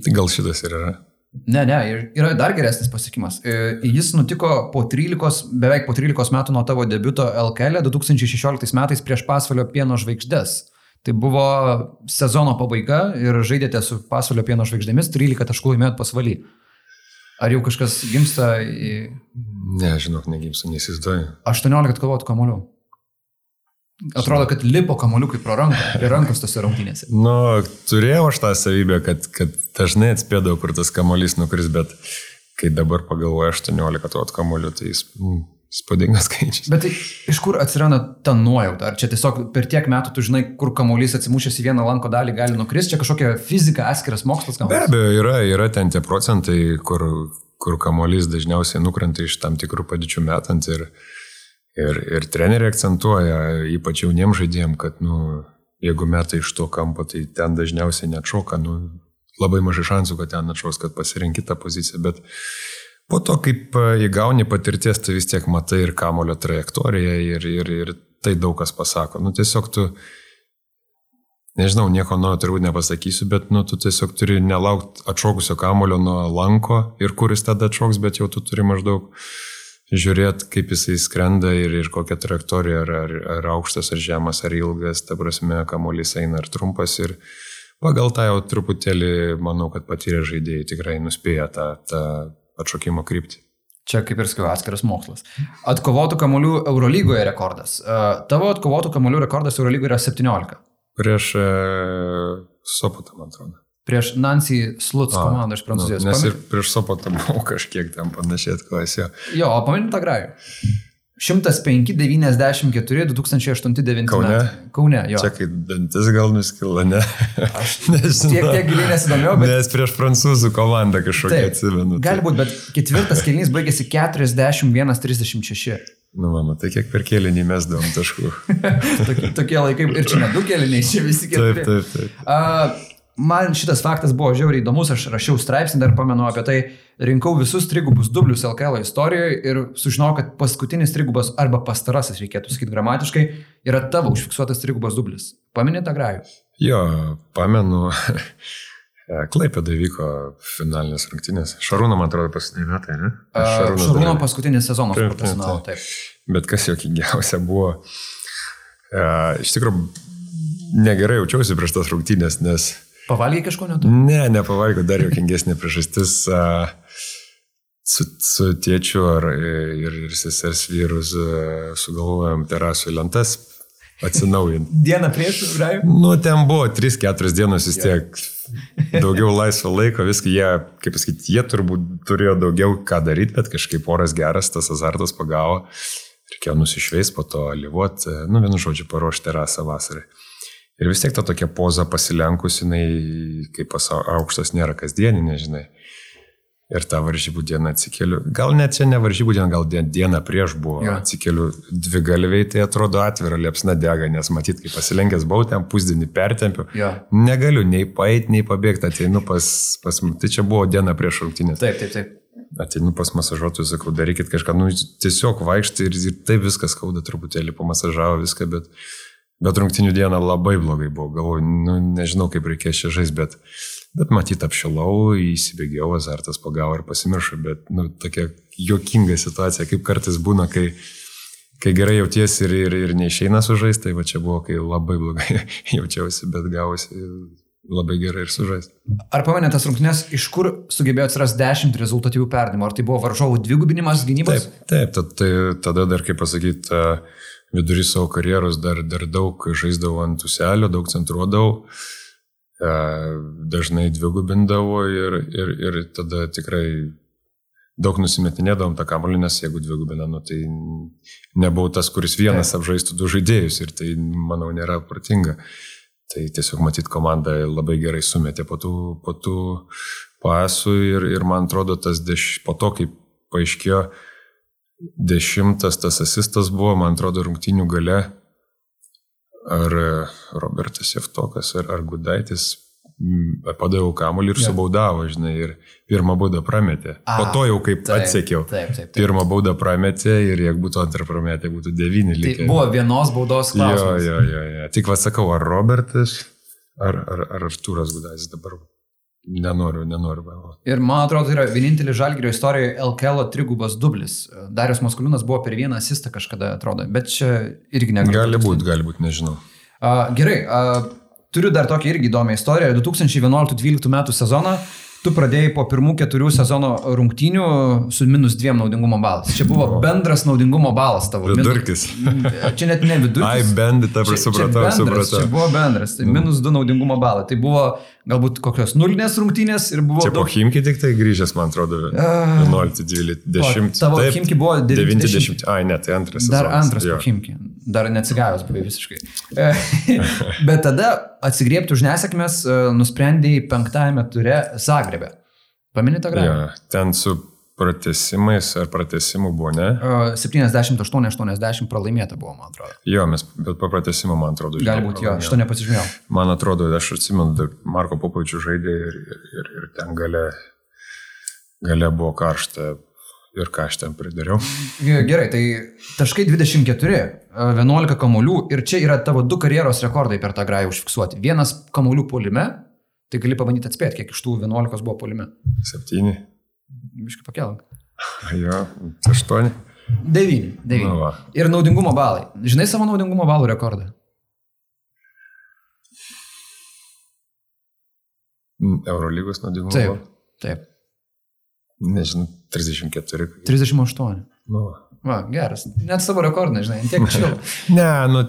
Tai gal šitas ir yra. Ne, ne, yra dar geresnis pasiekimas. E, jis nutiko po 13, beveik po 13 metų nuo tavo debiuto LKL 2016 e metais prieš pasvalio pieno žvaigždės. Tai buvo sezono pabaiga ir žaidėte su pasvalio pieno žvaigždėmis, 13 taškų laimėjot pasvalį. Ar jau kažkas gimsta į... Ne, žinok, negimsta, nesizduoju. 18 kovotų kamolių. Atrodo, kad lipo kamoliukai pro ranką, prie rankos tose rungtynėse. Nu, turėjau aš tą savybę, kad, kad dažnai atspėdavau, kur tas kamolys nukris, bet kai dabar pagalvoju 18 tų kamolių, tai jis... Mm, Spūdingas skaičius. Bet tai iš kur atsiranda ta nuojauta? Ar čia tiesiog per tiek metų tu žinai, kur kamuolys atsimušęs į vieną lanko dalį gali nukristi? Čia kažkokia fizika, atskiras mokslas kamuolys? Be abejo, yra, yra ten tie procentai, kur, kur kamuolys dažniausiai nukrenta iš tam tikrų padėčių metant ir, Ir, ir treneriai akcentuoja, ypač jauniems žaidėjim, kad, nu, jeigu metai iš to kampo, tai ten dažniausiai neatšoka, nu, labai mažai šansų, kad ten atšaus, kad pasirinkti tą poziciją, bet po to, kaip e, įgauni patirties, tai vis tiek matai ir kamulio trajektoriją ir, ir, ir tai daug kas pasako. Nu, tiesiog tu, nežinau, nieko nuo turbūt nepasakysiu, bet, nu, tu tiesiog turi nelaukti atšokusio kamulio nuo lanko ir kuris tada atšoks, bet jau tu turi maždaug žiūrėti, kaip jisai skrenda ir, ir kokia trajektorija, ar, ar, ar aukštas, ar žemas, ar ilgas, ta prasme, kamuolys eina ar trumpas. Ir pagal tą jau truputėlį, manau, kad patyrę žaidėjai tikrai nuspėja tą, tą atšokimo kryptį. Čia kaip ir sakiau, atskiras mokslas. Atkovotų kamolių Eurolygoje rekordas. Tavo atkovotų kamolių rekordas Eurolygoje yra 17. Prieš e, Sopotą, man atrodo prieš Nancy Sluts komandą iš Prancūzijos. Nu, nes ir prieš Sopotą buvau kažkiek ten panašiai atkovęs jo. Jo, o pamint tą grajų. 105, 94, 2008, 2009. Kaune? Kaune, jo. Čia kai dantis gal nuskila, ne? Aš nežinau. Tiek, tiek giliai nesidomėjau, bet... Nes prieš prancūzų komandą kažkokia atsimenu. Tai. Gali būti, bet ketvirtas kelnys baigėsi 41-36. Nu, mama, tai kiek per kėlinį mes davom taškų. tokie, tokie laikai, ir čia ne du kėliniai, čia visi keturi. Taip, taip, taip. Uh, man šitas faktas buvo žiauriai įdomus, aš rašiau straipsnį, dar pamenu apie tai, rinkau visus trigubus dublius LKL istorijoje ir sužinojau, kad paskutinis trigubas arba pastarasis, reikėtų sakyti gramatiškai, yra tavo užfiksuotas trigubas dublis. Paminė tą grajų? Jo, pamenu. Klaipėda vyko finalinės rungtynės. Šarūno, man atrodo, paskutiniai metai, ne? Šarūno, Šarūno paskutinis sezonas profesionalų, taip. Bet kas jokingiausia buvo, e, iš tikrųjų, negerai jaučiausi prieš tas rungtynės, nes... Pavalgiai kažko netu? Ne, nepavalgiau, dar jokingesnė priežastis. Su, su tėčiu ar, ir, ir sesers vyrus sugalvojom terasų lentas atsinaujinti. Dieną prieš, Raju? Nu, ten buvo 3-4 dienos vis tiek. Daugiau laisvo laiko, viską jie, kaip pasakyti, jie turbūt turėjo daugiau ką daryti, bet kažkaip oras geras, tas azartas pagavo. Reikėjo nusišveis, po to lyvuoti, nu, vienu žodžiu, paruošti terasą vasarai. Ir vis tiek ta tokia poza pasilenkus, jinai kaip aukštas nėra kasdieninė, žinai. Ir tą varžybų dieną atsikeliu. Gal net čia ne varžybų diena, gal diena prieš buvo. Ja. Atsikeliu dvi galviai, tai atrodo atvira liepsna dega, nes matyt, kai pasilenkęs buvau, ten pusdienį pertempiu. Ja. Negaliu nei paeit, nei pabėgti, ateinu pas, pas... Tai čia buvo diena prieš rungtynės. Taip, taip, taip. Ateinu pas masažuotojus, sakau, darykit kažką, nu tiesiog vaikštai ir, ir taip viskas skauda truputėlį, pamasažavo viską, bet Bet rungtinių dieną labai blogai buvo, galvoju, nu, nežinau kaip reikės čia žaisti, bet, bet matyt apšilau, įsibėgėjau, azartas pagavo ir pasimiršau, bet nu, tokia jokinga situacija, kaip kartais būna, kai, kai gerai jautiesi ir, ir, ir neišeina sužaisti, tai va čia buvo, kai labai blogai jaučiausi, bet gavosi labai gerai ir sužaisti. Ar pamenėte tas rungtynės, iš kur sugebėjo atsirasti 10 rezultatyvių perdimų? Ar tai buvo varžovų dvigubinimas gynybos? Taip, taip tad, tai, tada dar, kaip pasakyti, uh, vidury savo karjeros dar, dar daug žaisdavau ant uselio, daug centruodavau, e, dažnai dvigubindavo ir, ir, ir tada tikrai daug nusimetinėdavom tą kamuolį, nes jeigu dvigubina, nu, tai nebuvau tas, kuris vienas apžaistų du žaidėjus ir tai, manau, nėra pratinga. Tai tiesiog matyt, komanda labai gerai sumetė po tų, po tų pasų ir, ir man atrodo, tas deš, po to, kai paaiškėjo, dešimtas tas asistas buvo, man atrodo, rungtinių gale. Ar Robertas Jeftokas, ar, ar Gudaitis padaviau kamuolį ir ja. subaudavo, žinai, ir pirmą baudą prametė. A, po to jau kaip taip, atsekiau. Taip, taip, taip. Pirmą baudą prametė ir jeigu būtų antrą prametė, būtų devyni likę. Tai buvo vienos baudos klausimas. Jo, jo, jo, jo. Tik vasakau, ar Robertas, ar, ar, ar Artūras Gudaitis dabar Nenoriu, nenoriu galvoti. Ir man atrodo, tai yra vienintelis žalgerio istorijoje LKL trigubas dublis. Darius Maskulinas buvo per vieną asistą kažkada, atrodo, bet čia irgi negaliu. Gali būti, gali būti, nežinau. Uh, gerai, uh, turiu dar tokią irgi įdomią istoriją. 2011-2012 metų sezoną tu pradėjai po pirmų keturių sezono rungtynių su minus dviem naudingumo balas. Čia buvo bendras naudingumo balas tavo. Vidurkis. Čia net ne vidurkis. Ai, bendį, ta prasme, supratau, supratau. Čia buvo bendras, tai minus du naudingumo balai. Tai buvo galbūt kokios nulinės rungtynės ir buvo... Čia daug... po Himki tik tai grįžęs, man atrodo, 11, 12, 10. Tavo taip, Himki buvo 90. 90. Ai, ne, tai antras. Dar sezonas, antras jo. po Himki. Dar neatsigavęs buvai visiškai. Bet tada atsigriepti už nesėkmės e, nusprendėjai penktąjame ture Zagrebė. Paminėta grafika? Ja, ten su pratesimais ar pratesimu buvo, ne? 78-80 pralaimėta buvo, man atrodo. Jo, mes, bet po pratesimo, man atrodo, žinau. Gali būti, jo, aš to nepasižymėjau. Man atrodo, aš atsimenu, Marko Popovičių žaidė ir, ir, ir, ten gale, gale buvo karšta. Ir ką aš ten pridariau. Gerai, tai taškai 24, 11 kamuolių ir čia yra tavo du karjeros rekordai per tą grąją užfiksuoti. Vienas kamuolių polime, tai gali pabandyti atspėti, kiek iš tų 11 buvo polime. 7. Biškai pakelk. Jo, 8. 9. 9. Nu va. ir naudingumo balai. Žinai savo naudingumo balų rekordą? Eurolygos naudingumo. Taip. Taip. Nežinau, 34. 38. Nu. Va, geras. Net savo rekordą, žinai, tiek čia. ne, nu,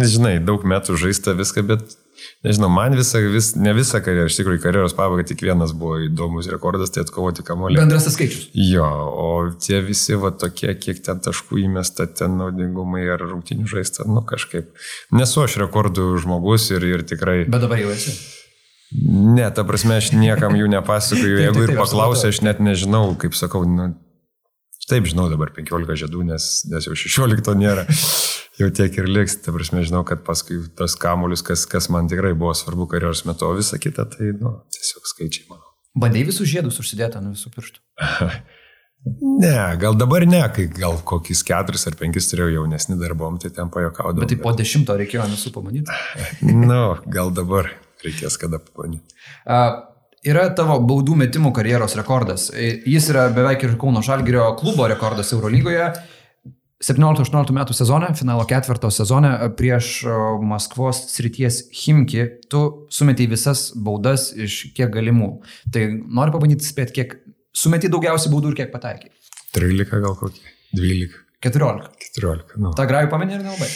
žinai, daug metų žaista viską, bet Nežinau, man visą, vis, ne visą karjerą, iš tikrųjų karjeros pabaiga tik vienas buvo įdomus rekordas, tai atkovoti kamuolį. Bendras skaičius. Jo, o tie visi va tokie, kiek ten taškų įmesta, ten naudingumai ar rungtinių žaista, nu kažkaip. Nesu aš rekordų žmogus ir, ir tikrai. Bet dabar jau esi. Ne, ta prasme, aš niekam jų nepasakoju, jeigu ir paklausė, aš net nežinau, kaip sakau, nu, taip žinau dabar 15 žiedų, nes, nes jau 16 nėra. Jau tiek ir liks. Ta prasme, žinau, kad paskui tas kamuolius, kas, kas man tikrai buvo svarbu karjeros metu, o visa kita, tai, nu, tiesiog skaičiai, manau. Bandai visus žiedus užsidėti ant visų pirštų? ne, gal dabar ne, kai gal kokius keturis ar penkis turėjau jaunesnį darbom, tai ten pajokaudavau. Bet tai po dešimto reikėjo visų pamanyti? nu, gal dabar reikės kada pamanyti. Uh, yra tavo baudų metimų karjeros rekordas. Jis yra beveik ir Kauno Žalgirio klubo rekordas Eurolygoje. 17-18 metų sezone, finalo ketvirto sezone prieš Maskvos srities Himki, tu sumetėjai visas baudas iš kiek galimų. Tai noriu pabandyti spėti, kiek sumetėjai daugiausiai baudų ir kiek pataikai. 13 gal kokį, 12. 14. 14. Nu. Ta grajų pamenė ir nelabai.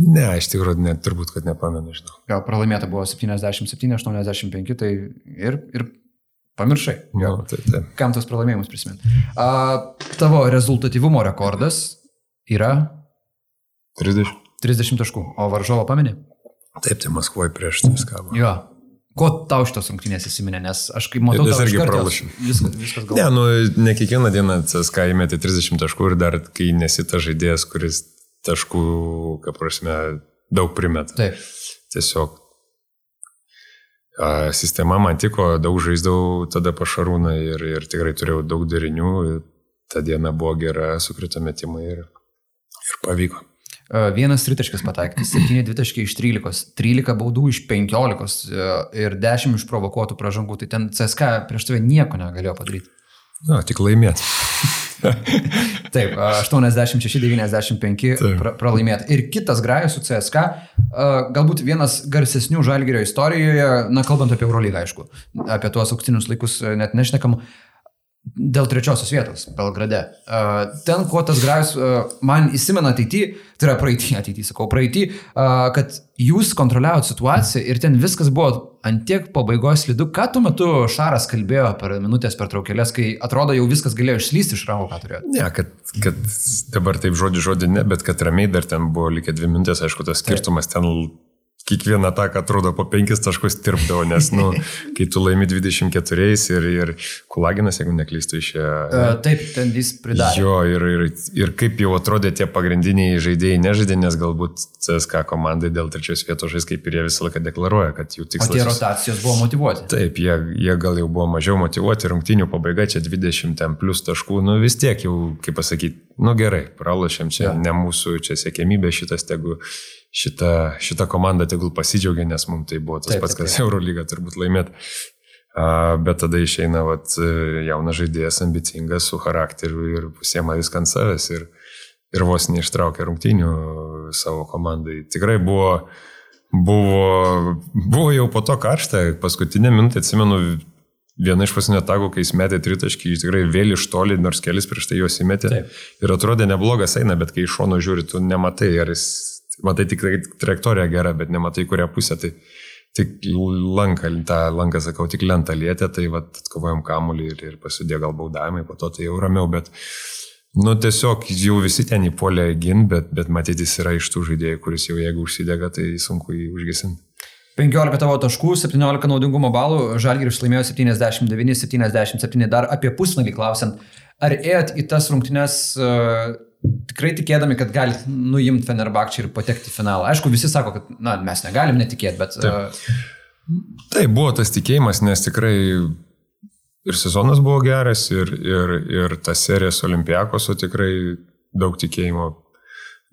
Ne, iš tikrųjų, net turbūt, kad nepamenu, žinau. Gal pralaimėta buvo 77-85, tai ir, ir Pamiršai. Jo, nu, tai, tai. Kam tos pralaimėjimus prisiminti? A, tavo rezultatyvumo rekordas yra 30. 30 taškų, o varžovo paminė? Taip, tai Maskvoje prieš CSK. Jo. Ko tau šitos rungtynės įsiminė, nes aš kaip matau, tai irgi pralašym. Viskas, viskas galvoja. Ne, nu, ne kiekvieną dieną CSK įmetė 30 taškų ir dar kai nesi ta žaidėjas, kuris taškų, kaip prasme, daug primeta. Taip. Tiesiog Sistema man tiko, daug žaisdavau tada pašarūną ir, ir tikrai turėjau daug darinių. Ta diena buvo gera, sukrito metimai ir, ir pavyko. Vienas tritaškis pataikyti, 7 dvitaškiai iš 13, 13 baudų iš 15 ir 10 išprovokuotų pražangų, tai ten CSK prieš tave nieko negalėjo padaryti. Na, tik laimėti. Taip, 86-95 pra, pralaimėta. Ir kitas grajas su CSK, galbūt vienas garsesnių žalgerio istorijoje, na kalbant apie Eurolygą, aišku, apie tuos auksinius laikus net nešnekam, dėl trečiosios vietos Belgrade. Ten, kuo tas grajus man įsimena ateityje, tai yra praeitį, ateityje sakau, praeitį, kad jūs kontroliavot situaciją ir ten viskas buvo antiek pabaigos slidu. Ką tuo metu Šaras kalbėjo per minutės per traukėlės, kai atrodo jau viskas galėjo išslysti iš rankų, ką turėjo? Ne, kad, kad dabar taip žodį žodį ne, bet kad ramiai dar ten buvo likę dvi minutės, aišku, tas skirtumas ten kiekvieną ataką atrodo po penkis taškus tirpdavo, nes, nu, kai tu laimi 24 ir, ir kulaginas, jeigu neklystu, išėjo. Uh, taip, ten jis pridarė. Jo, ir, ir, ir kaip jau atrodė tie pagrindiniai žaidėjai nežaidė, nes galbūt CSK komandai dėl trečios vietos žais, kaip ir jie visą laiką deklaruoja, kad jų tikslas. O tie rotacijos buvo motivuoti. Taip, jie, jie gal jau buvo mažiau motivuoti, rungtinių pabaiga čia 20 plus taškų, nu vis tiek jau, kaip pasakyti, nu gerai, pralašėm čia, ja. ne mūsų čia sėkmybė šitas tegu šita, šita komanda tegul pasidžiaugia, nes mums tai buvo tas taip, pats, kas Eurolyga turbūt laimėt. Bet tada išeina vat, jaunas žaidėjas, ambicingas, su charakteriu ir pusiema viską ant savęs ir, ir vos neištraukia rungtynių savo komandai. Tikrai buvo, buvo, buvo jau po to karšta, paskutinę minutę atsimenu viena iš pasinio tagų, kai jis metė tritaškį, jis tikrai vėl iš toli, nors kelis prieš tai juos įmetė. Taip. Ir atrodė neblogas eina, bet kai iš šono žiūri, tu nematai, ar jis matai tik trajektorija gera, bet nematai kurią pusę. Tai tik lanką, tą lanką, sakau, tik lentą lietė, tai vat, atkovojom kamuolį ir, ir pasidėjo gal baudavimai, po to tai jau ramiau, bet, nu, tiesiog jau visi ten įpolė gin, bet, bet matytis yra iš tų žaidėjų, kuris jau jeigu užsidega, tai sunku jį užgesinti. 15 tavo taškų, 17 naudingumo balų, Žalgiris laimėjo 79-77, dar apie pusnagį klausiant, ar ėjot į tas rungtynes uh, tikrai tikėdami, kad gali nuimti Fenerbakčią ir patekti į finalą. Aišku, visi sako, kad na, mes negalim netikėti, bet... Taip. Tai buvo tas tikėjimas, nes tikrai ir sezonas buvo geras, ir, ir, ir ta serija su Olimpiakosu tikrai daug tikėjimo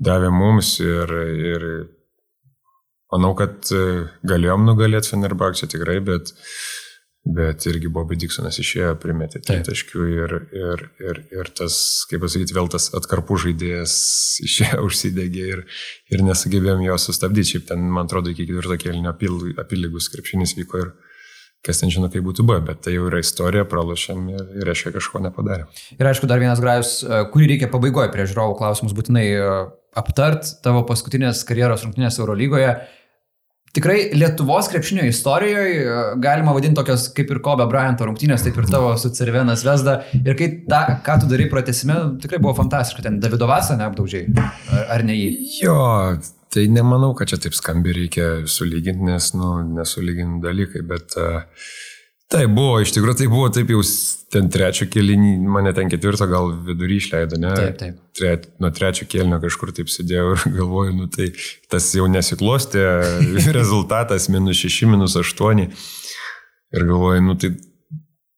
davė mums ir, ir manau, kad galėjom nugalėti Fenerbakčią tikrai, bet uh, Bet irgi Bobby Dixonas išėjo, primetė tritaškių ir, ir, ir, ir tas, kaip pasakyti, vėl tas atkarpų žaidėjas išėjo, užsidegė ir, ir nesugebėjom jo sustabdyti. Šiaip ten, man atrodo, iki ketvirto kėlinio apylygus krepšinis vyko ir kas ten žino, kaip būtų buvę, bet tai jau yra istorija, pralašėm ir, ir reiškia kažko nepadarė. Ir aišku, dar vienas grajus, e, kurį reikia pabaigoje prie žiūrovų klausimus būtinai e, aptart, tavo paskutinės karjeros rungtynės Eurolygoje tikrai Lietuvos krepšinio istorijoje galima vadinti tokios kaip ir Kobe Bryanto rungtynės, taip ir tavo su Cervenas Vesda. Ir kai tą, ką tu darai pratesime, tikrai buvo fantastiška. Ten Davido Vasą neapdaužiai, ar, ar ne jį? Jo, tai nemanau, kad čia taip skambi reikia sulyginti, nes, nu, nesulyginti dalykai, bet uh, Tai buvo, iš tikrųjų tai buvo taip jau ten trečio kėlinį, mane ten ketvirto gal vidury išleido, ne? Taip, taip. Tre, nuo trečio kėlinio kažkur taip sėdėjau ir galvoju, nu tai tas jau nesiklostė, rezultatas minus 6, minus 8. Ir galvoju, nu tai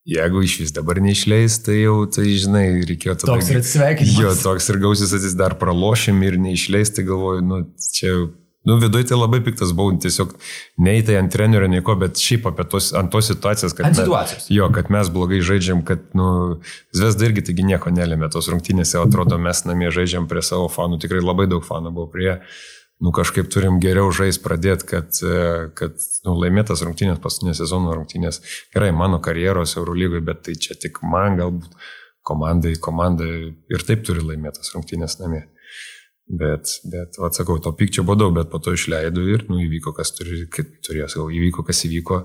jeigu iš vis dabar neišleis, tai jau, tai žinai, reikėjo tada... Toks ir atsisveikinimas. Jo, toks ir gausis atsis dar pralošim ir neišleis, tai galvoju, nu čia Nu, viduje tai labai piktas buvau, tiesiog neįtai ant trenerio nieko, bet šiaip apie tos, ant tos situacijos, kad, Ant situacijos. Mes, jo, kad mes blogai žaidžiam, kad, nu, Zvezda irgi taigi nieko nelėmė, tos rungtynėse atrodo, mes namie žaidžiam prie savo fanų, tikrai labai daug fanų buvo prie, nu, kažkaip turim geriau žais pradėti, kad, e, kad nu, laimėtas rungtynės, paskutinės sezono rungtynės, gerai, mano karjeros Eurolygoje, bet tai čia tik man galbūt komandai, komanda ir taip turi laimėtas rungtynės namie. Bet, bet atsakau, to pykčio buvo daug, bet po to išleidau ir, nu, įvyko, kas turi, turėjo, sakau, įvyko, kas įvyko.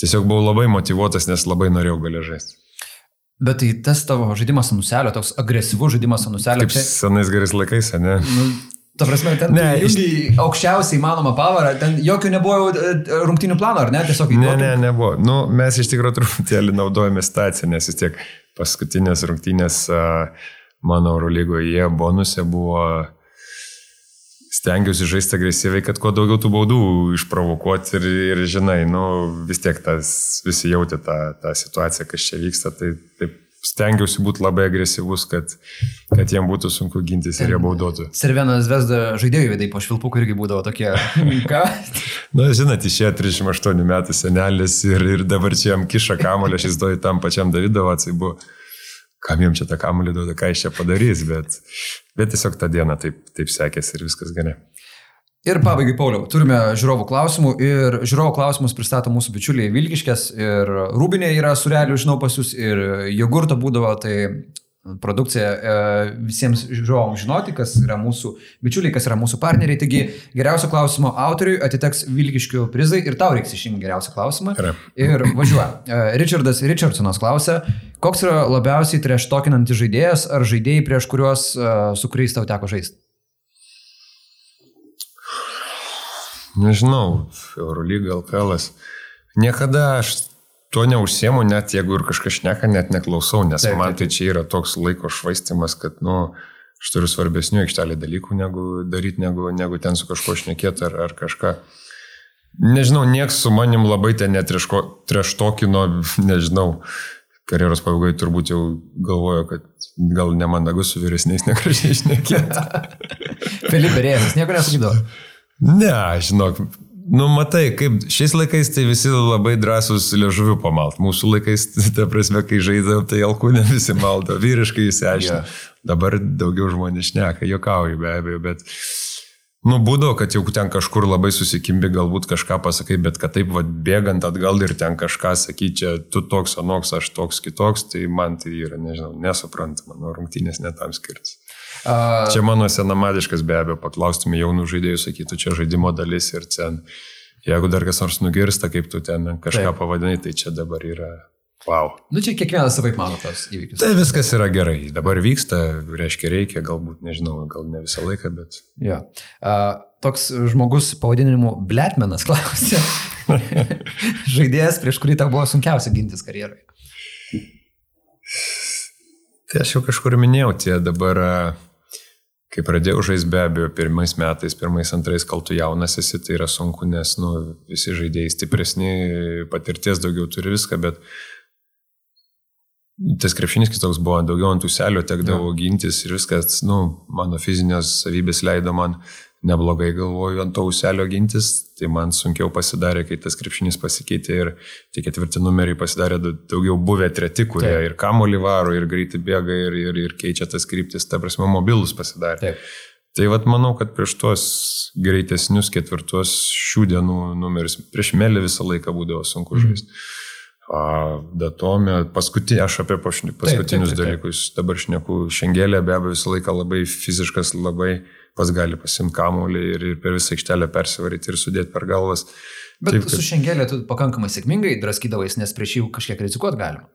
Tiesiog buvau labai motivuotas, nes labai norėjau galę žaisti. Bet tai tas tavo žaidimas ant nuselio, toks agresyvus žaidimas ant nuselio. Kaip senais gerais laikais, ne? Nu, ta prasme, ten Ne, iš- aukščiausiai įmanoma pavarą, ten jokių nebuvo e, rungtinių plano, ar ne? Tiesiog Ne, įduotum. ne, nebuvo. Nu, mes iš tikrųjų truputėlį naudojame situaciją, nes vis tiek paskutinės rungtynės a, mano Eurolygoje bonuse buvo stengiausi žaisti agresyviai, kad kuo daugiau tų baudų išprovokuoti ir, ir žinai, nu, vis tiek tas, visi jautė tą, tą situaciją, kas čia vyksta, tai taip stengiausi būti labai agresyvus, kad, kad jiem būtų sunku gintis ir jie baudotų. Servenas Vesda žaidėjų vedai po švilpukų irgi būdavo tokie. Ką? Na, žinot, išėjo 38 metų senelis ir, ir dabar čia jam kiša kamulio, aš įsivaizduoju tam pačiam Davidovacai buvo, kam jam čia tą kamulį duoda, ką jis čia padarys, bet, bet tiesiog tą dieną taip, taip sekėsi ir viskas gerai. Ir pabaigai, Pauliau, turime žiūrovų klausimų ir žiūrovų klausimus pristato mūsų bičiuliai Vilkiškės ir Rūbinė yra surelių, žinau pas jūs, ir jogurto būdavo, tai produkcija e, visiems žiūrovams žinoti, kas yra mūsų bičiuliai, kas yra mūsų partneriai. Taigi geriausio klausimo autoriui atiteks Vilkiškių prizai ir tau reiks išrinkti geriausią klausimą. Gerai. Ir važiuoja. E, Richardas Richardsonas klausia, koks yra labiausiai treštokinantis žaidėjas ar žaidėjai, prieš kuriuos, e, su kuriais tau teko žaisti? Nežinau, Eurolyga, LKL. Niekada aš to neužsiemu, net jeigu ir kažkas šneka, net neklausau, nes Taip, man tai čia yra toks laiko švaistimas, kad, nu, aš turiu svarbesnių aikštelį dalykų negu daryti, negu, negu ten su kažkuo šnekėti ar, ar kažką. Nežinau, nieks su manim labai ten netreštokino, nežinau. Karjeros pabaigoje turbūt jau galvojo, kad gal nemandagu su vyresniais negražiai šnekėti. Felipe Rėjas, nieko nesakydavo. Ne, žinok, nu matai, kaip šiais laikais tai visi labai drąsūs liežuvių pamalt. Mūsų laikais, ta prasme, kai žaidžiam, tai alkūnė visi maldo, vyriškai įsiaiškina. Jo. Dabar daugiau žmonės šneka, jokauju be abejo, bet, nu, būdavo, kad jau ten kažkur labai susikimbi, galbūt kažką pasakai, bet kad taip, va, bėgant atgal ir ten kažką sakyti, čia tu toks, anoks, aš toks, kitoks, tai man tai yra, nežinau, nesuprantama, nu, rungtynės netam skirtas. Uh, Čia mano senamadiškas be abejo, paklaustume jaunų žaidėjų, sakytų, čia žaidimo dalis ir ten, jeigu dar kas nors nugirsta, kaip tu ten kažką Taip. pavadinai, tai čia dabar yra, wow. nu čia kiekvienas savaip mano tos įvykius. Tai viskas yra gerai, dabar vyksta, reiškia reikia, galbūt, nežinau, gal ne visą laiką, bet... Jo. Uh, toks žmogus pavadinimu Bletmenas klausė. Žaidėjas, prieš kurį tau buvo sunkiausia gintis karjeroje. Tai aš jau kažkur minėjau, tie dabar, a, kai pradėjau žaisti be abejo, pirmais metais, pirmais, antrais, kol tu jaunas esi, tai yra sunku, nes nu, visi žaidėjai stipresni, patirties daugiau turi viską, bet tas krepšinis kitoks buvo, daugiau ant uselio tekdavo ja. gintis ir viskas, nu, mano fizinės savybės leido man neblogai galvoju ant to uselio gintis, tai man sunkiau pasidarė, kai tas krepšinis pasikeitė ir tie ketvirti numeriai pasidarė da- daugiau buvę treti, kurie Taip. Taip. ir kamolį varo, ir greitai bėga, ir, ir, ir keičia tas kryptis, ta prasme, mobilus pasidarė. Taip. Tai vad manau, kad prieš tuos greitesnius ketvirtus šių dienų numerius, prieš melį visą laiką būdavo sunku Mhm. žaisti. A, datomė, paskutinį, aš apie pašni- paskutinius taip, taip. dalykus dabar šneku, šiangelė be abejo visą laiką labai fiziškas, labai pas gali pasimti kamuolį ir, ir per visą aikštelę persivaryti ir sudėti per galvas. Bet Taip, kad- su šiandienė tu pakankamai sėkmingai draskydavais, nes prieš jų kažkiek rizikuot galima.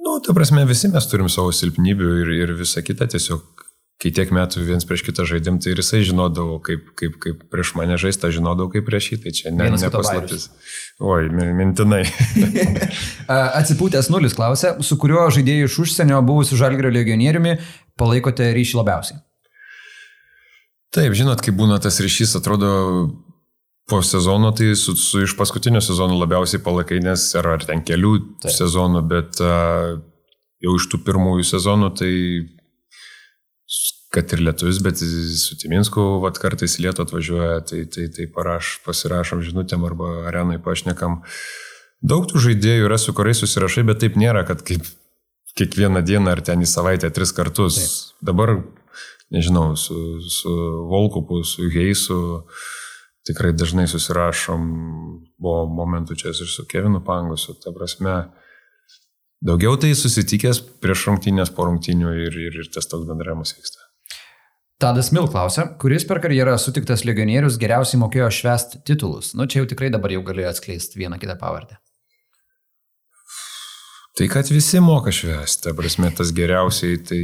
Nu, ta prasme, visi mes turim savo silpnybių ir, ir visa kita, tiesiog kai tiek metų viens prieš kitą žaidėm, tai ir jisai žinodavo, kaip, kaip, kaip prieš mane žaistą, žinodavo, kaip prieš jį, tai čia ne, ne paslaptis. Oi, min- mintinai. Atsipūtęs nulis klausia, su kuriuo žaidėjų iš užsienio buvusiu Žalgėrio legionieriumi palaikote ryšį labiausiai? Taip, žinot, kai būna tas ryšys, atrodo, po sezono, tai su, su iš paskutinio sezono labiausiai palaikai, nes ar, ar ten kelių Taip. Sezonų, bet uh, jau iš tų pirmųjų sezonų, tai kad ir lietuvis, bet su Timinsku, vat kartais į Lietuvą atvažiuoja, tai, tai, tai paraš, pasirašom žinutėm arba arenai pašnekam. Daug tų žaidėjų yra, su kuriais susirašai, bet taip nėra, kad kaip kiekvieną dieną ar ten į savaitę tris kartus. Taip. Dabar, nežinau, su, su Volkupu, su Heisu tikrai dažnai susirašom, buvo momentų čia ir su Kevinu Pangusu, ta prasme. Daugiau tai susitikęs prieš rungtynės po rungtynių ir, ir, ir tas toks bendravimas vyksta. Tadas Mil klausia, kuris per karjerą sutiktas legionierius geriausiai mokėjo švest titulus. Nu, čia jau tikrai dabar jau galiu atskleisti vieną kitą pavardę. Tai kad visi moka švęsti, ta prasme, tas geriausiai, tai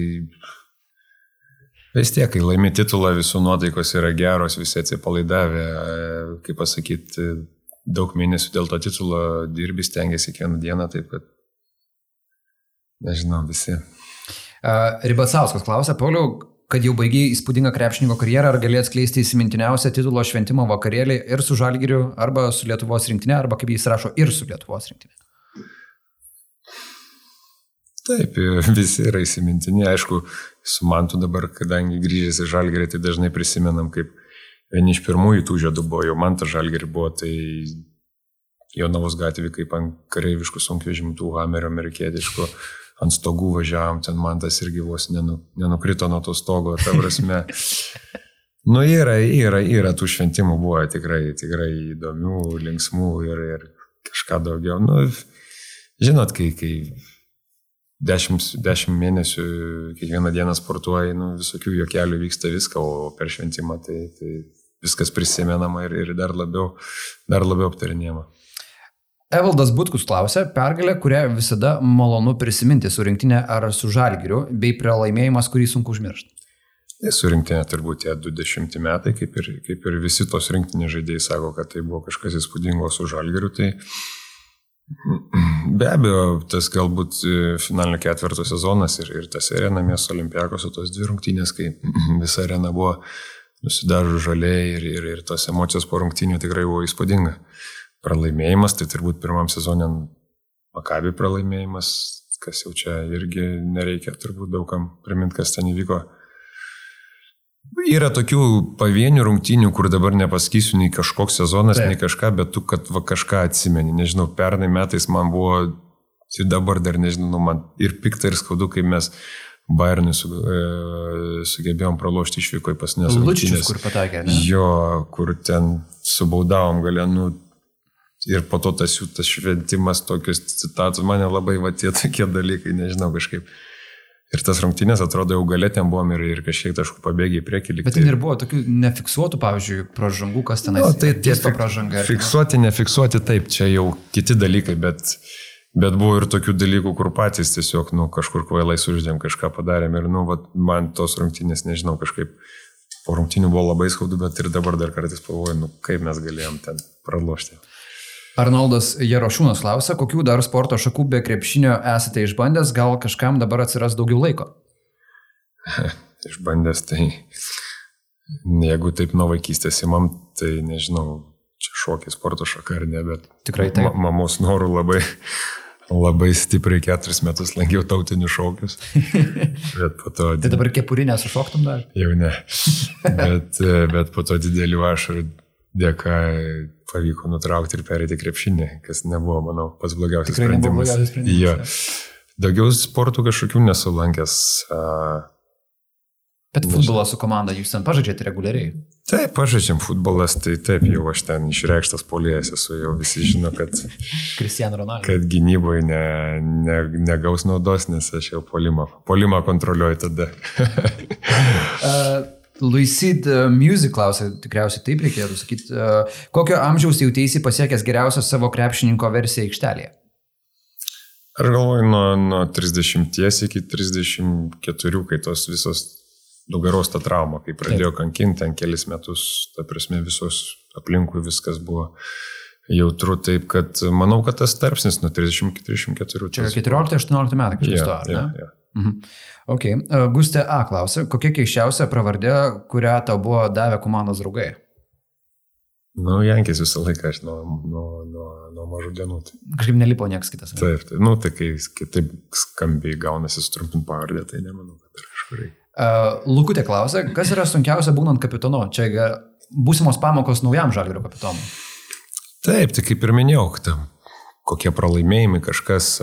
vis tiek, kai laimi titulą, visų nuotaikos yra geros, visi atsipalaidavę, kaip pasakyti, daug mėnesių dėl to titulo dirbi, stengiasi kiekvieną dieną, taip kad, nežinau, visi. Ribacauskas klausia, Pauliau, kad jau baigiai įspūdingą krepšininko karjerą, ar gali atskleisti įsimintiniausią titulo šventimo vakarėlį ir su Žalgiriu, arba su Lietuvos rinktinė, arba kaip jis rašo, ir su Lietuvos rinktinė. Taip, visi yra įsimintini, aišku, su mantu dabar, kadangi grįžęs į Žalgerį, tai dažnai prisimenam, kaip vieni iš pirmųjų tų žiedų buvo, jau man tas Žalgerį buvo, tai Jonavos gatvė, kaip ant kareiviškų sunkvežimių, tų Hamerio amerikietiškų, ant stogų važiavam, ten man tas irgi vos nenu, nenukrito nuo to stogo, ta prasme. Nu, yra, yra, yra tų šventimų buvo tikrai, tikrai įdomių, linksmų ir, ir kažką daugiau. Nu, žinot, kai, kai dešimt, dešimt mėnesių kiekvieną dieną sportuoji, nu, visokių jokelių vyksta viską, o per šventimą tai, tai viskas prisimenama ir, ir dar labiau, dar labiau aptarinėjama. Evaldas Butkus klausia, pergalę, kurią visada malonu prisiminti su rinktinė ar su Žalgiriu, bei pralaimėjimas, kurį sunku užmiršti. Tai su rinktinė turbūt tie 20 metai, kaip ir, kaip ir visi tos rinktinės žaidėjai sako, kad tai buvo kažkas įspūdingo su Žalgiriu, tai Be abejo, tas galbūt e, finalinio ketvirto sezonas ir, ir tas arena miesto olimpiakos, tos dvi rungtynės, kai visa arena buvo nusidažu žaliai ir, ir, ir tos emocijos po rungtynių tikrai buvo įspūdinga. Pralaimėjimas, tai turbūt pirmam sezonė Makabi pralaimėjimas, kas jau čia irgi nereikia turbūt daugam priminti, kas ten įvyko. Yra tokių pavienių rungtynių, kur dabar nepasakysiu nei kažkoks sezonas, Taip. nei kažką, bet tu, kad va, kažką atsimeni. Nežinau, pernai metais man buvo, ir dabar dar nežinau, nu, man ir pikta, ir skaudu, kai mes Bayernui su, e, sugebėjom pralošti išvyko į pasnės Lučičius, kur patakė, ne? Jo, kur ten subaudavom galę, nu, ir po to tas jų tas šventimas, tokius citatus, mane labai va tie tokie dalykai, nežinau, kažkaip. Ir tas rungtynės atrodo jau galėtėm buvom ir, ir kažkiek taškų pabėgiai priekį. Bet tai- ten ir buvo tokių nefiksuotų, pavyzdžiui, pražangų, kas ten Nu, tai tie tiesto fik- pražanga. Fiksuoti, nefiksuoti, taip, čia jau kiti dalykai, bet, bet buvo ir tokių dalykų, kur patys tiesiog, nu, kažkur kvailai suždėm, kažką padarėm ir, nu, vat, man tos rungtynės, nežinau, kažkaip po rungtynių buvo labai skaudu, bet ir dabar dar kartais pagalvoju, nu, kaip mes galėjom ten pralošti. Arnoldas Jarošūnas klausia, kokių dar sporto šakų be krepšinio esate išbandęs, gal kažkam dabar atsiras daugiau laiko? Išbandęs, tai jeigu taip nuo vaikystės įmam, tai nežinau, čia šokiai sporto šaka ar ne, bet Tikrai taip. ma mamos norų labai, labai stipriai keturis metus lankiau tautinius šokius. Bet po to... Tai dabar kepurinę sušoktum dar? Jau ne. Bet, bet po to didelių ašarų dėka pavyko nutraukti ir perėti krepšinį, kas nebuvo, manau, pats blogiausias Tikrai sprendimas. blogiausias sprendimas, Jo. Daugiau sportų kažkokių nesulankęs. a, Bet futbolą su komanda jūs ten pažaidžiate reguliariai. Taip, pažaidžiam futbolas, tai taip, jau aš ten išreikštas polijas esu, jau visi žino, kad, kad gynyboje ne, ne, negaus naudos, nes aš jau polimą, polimą kontroliuoju tada. Luisid uh, Music klausia, tikriausiai taip reikėtų sakyti, uh, kokio amžiaus jautėsi pasiekęs geriausią savo krepšininko versiją aikštelėje? Aš galvoju, nuo, nuo 30 iki 34, kai tos visos nugaros ta trauma, kai pradėjo Taip. kankinti ten kelis metus, ta prasme visos aplinkui viskas buvo jautru, taip kad manau, kad tas tarpsnis nuo 30 iki 34. Čia 14-18 metai, kaip yeah, to, yeah, yeah. Mhm. Ok. Gustė A klausė, kokia keiščiausia pravardė, kurią tau buvo davę komandos draugai? Nu, Jankis visą laiką, aš nuo, nuo, nuo, nuo mažų dienų. Tai. Kažkaip nelipo niekas kitas. Ne? Taip, tai, nu, tai kai kitaip skambiai gaunasi sutrumpint pavardę, tai nemanau, kad kažkur. Uh, Lukutė klausė, kas yra sunkiausia būnant kapitonu? Čia būsimos pamokos naujam žalgerio kapitonui. Taip, tai kaip ir minėjau, tam, kokie pralaimėjimai, kažkas,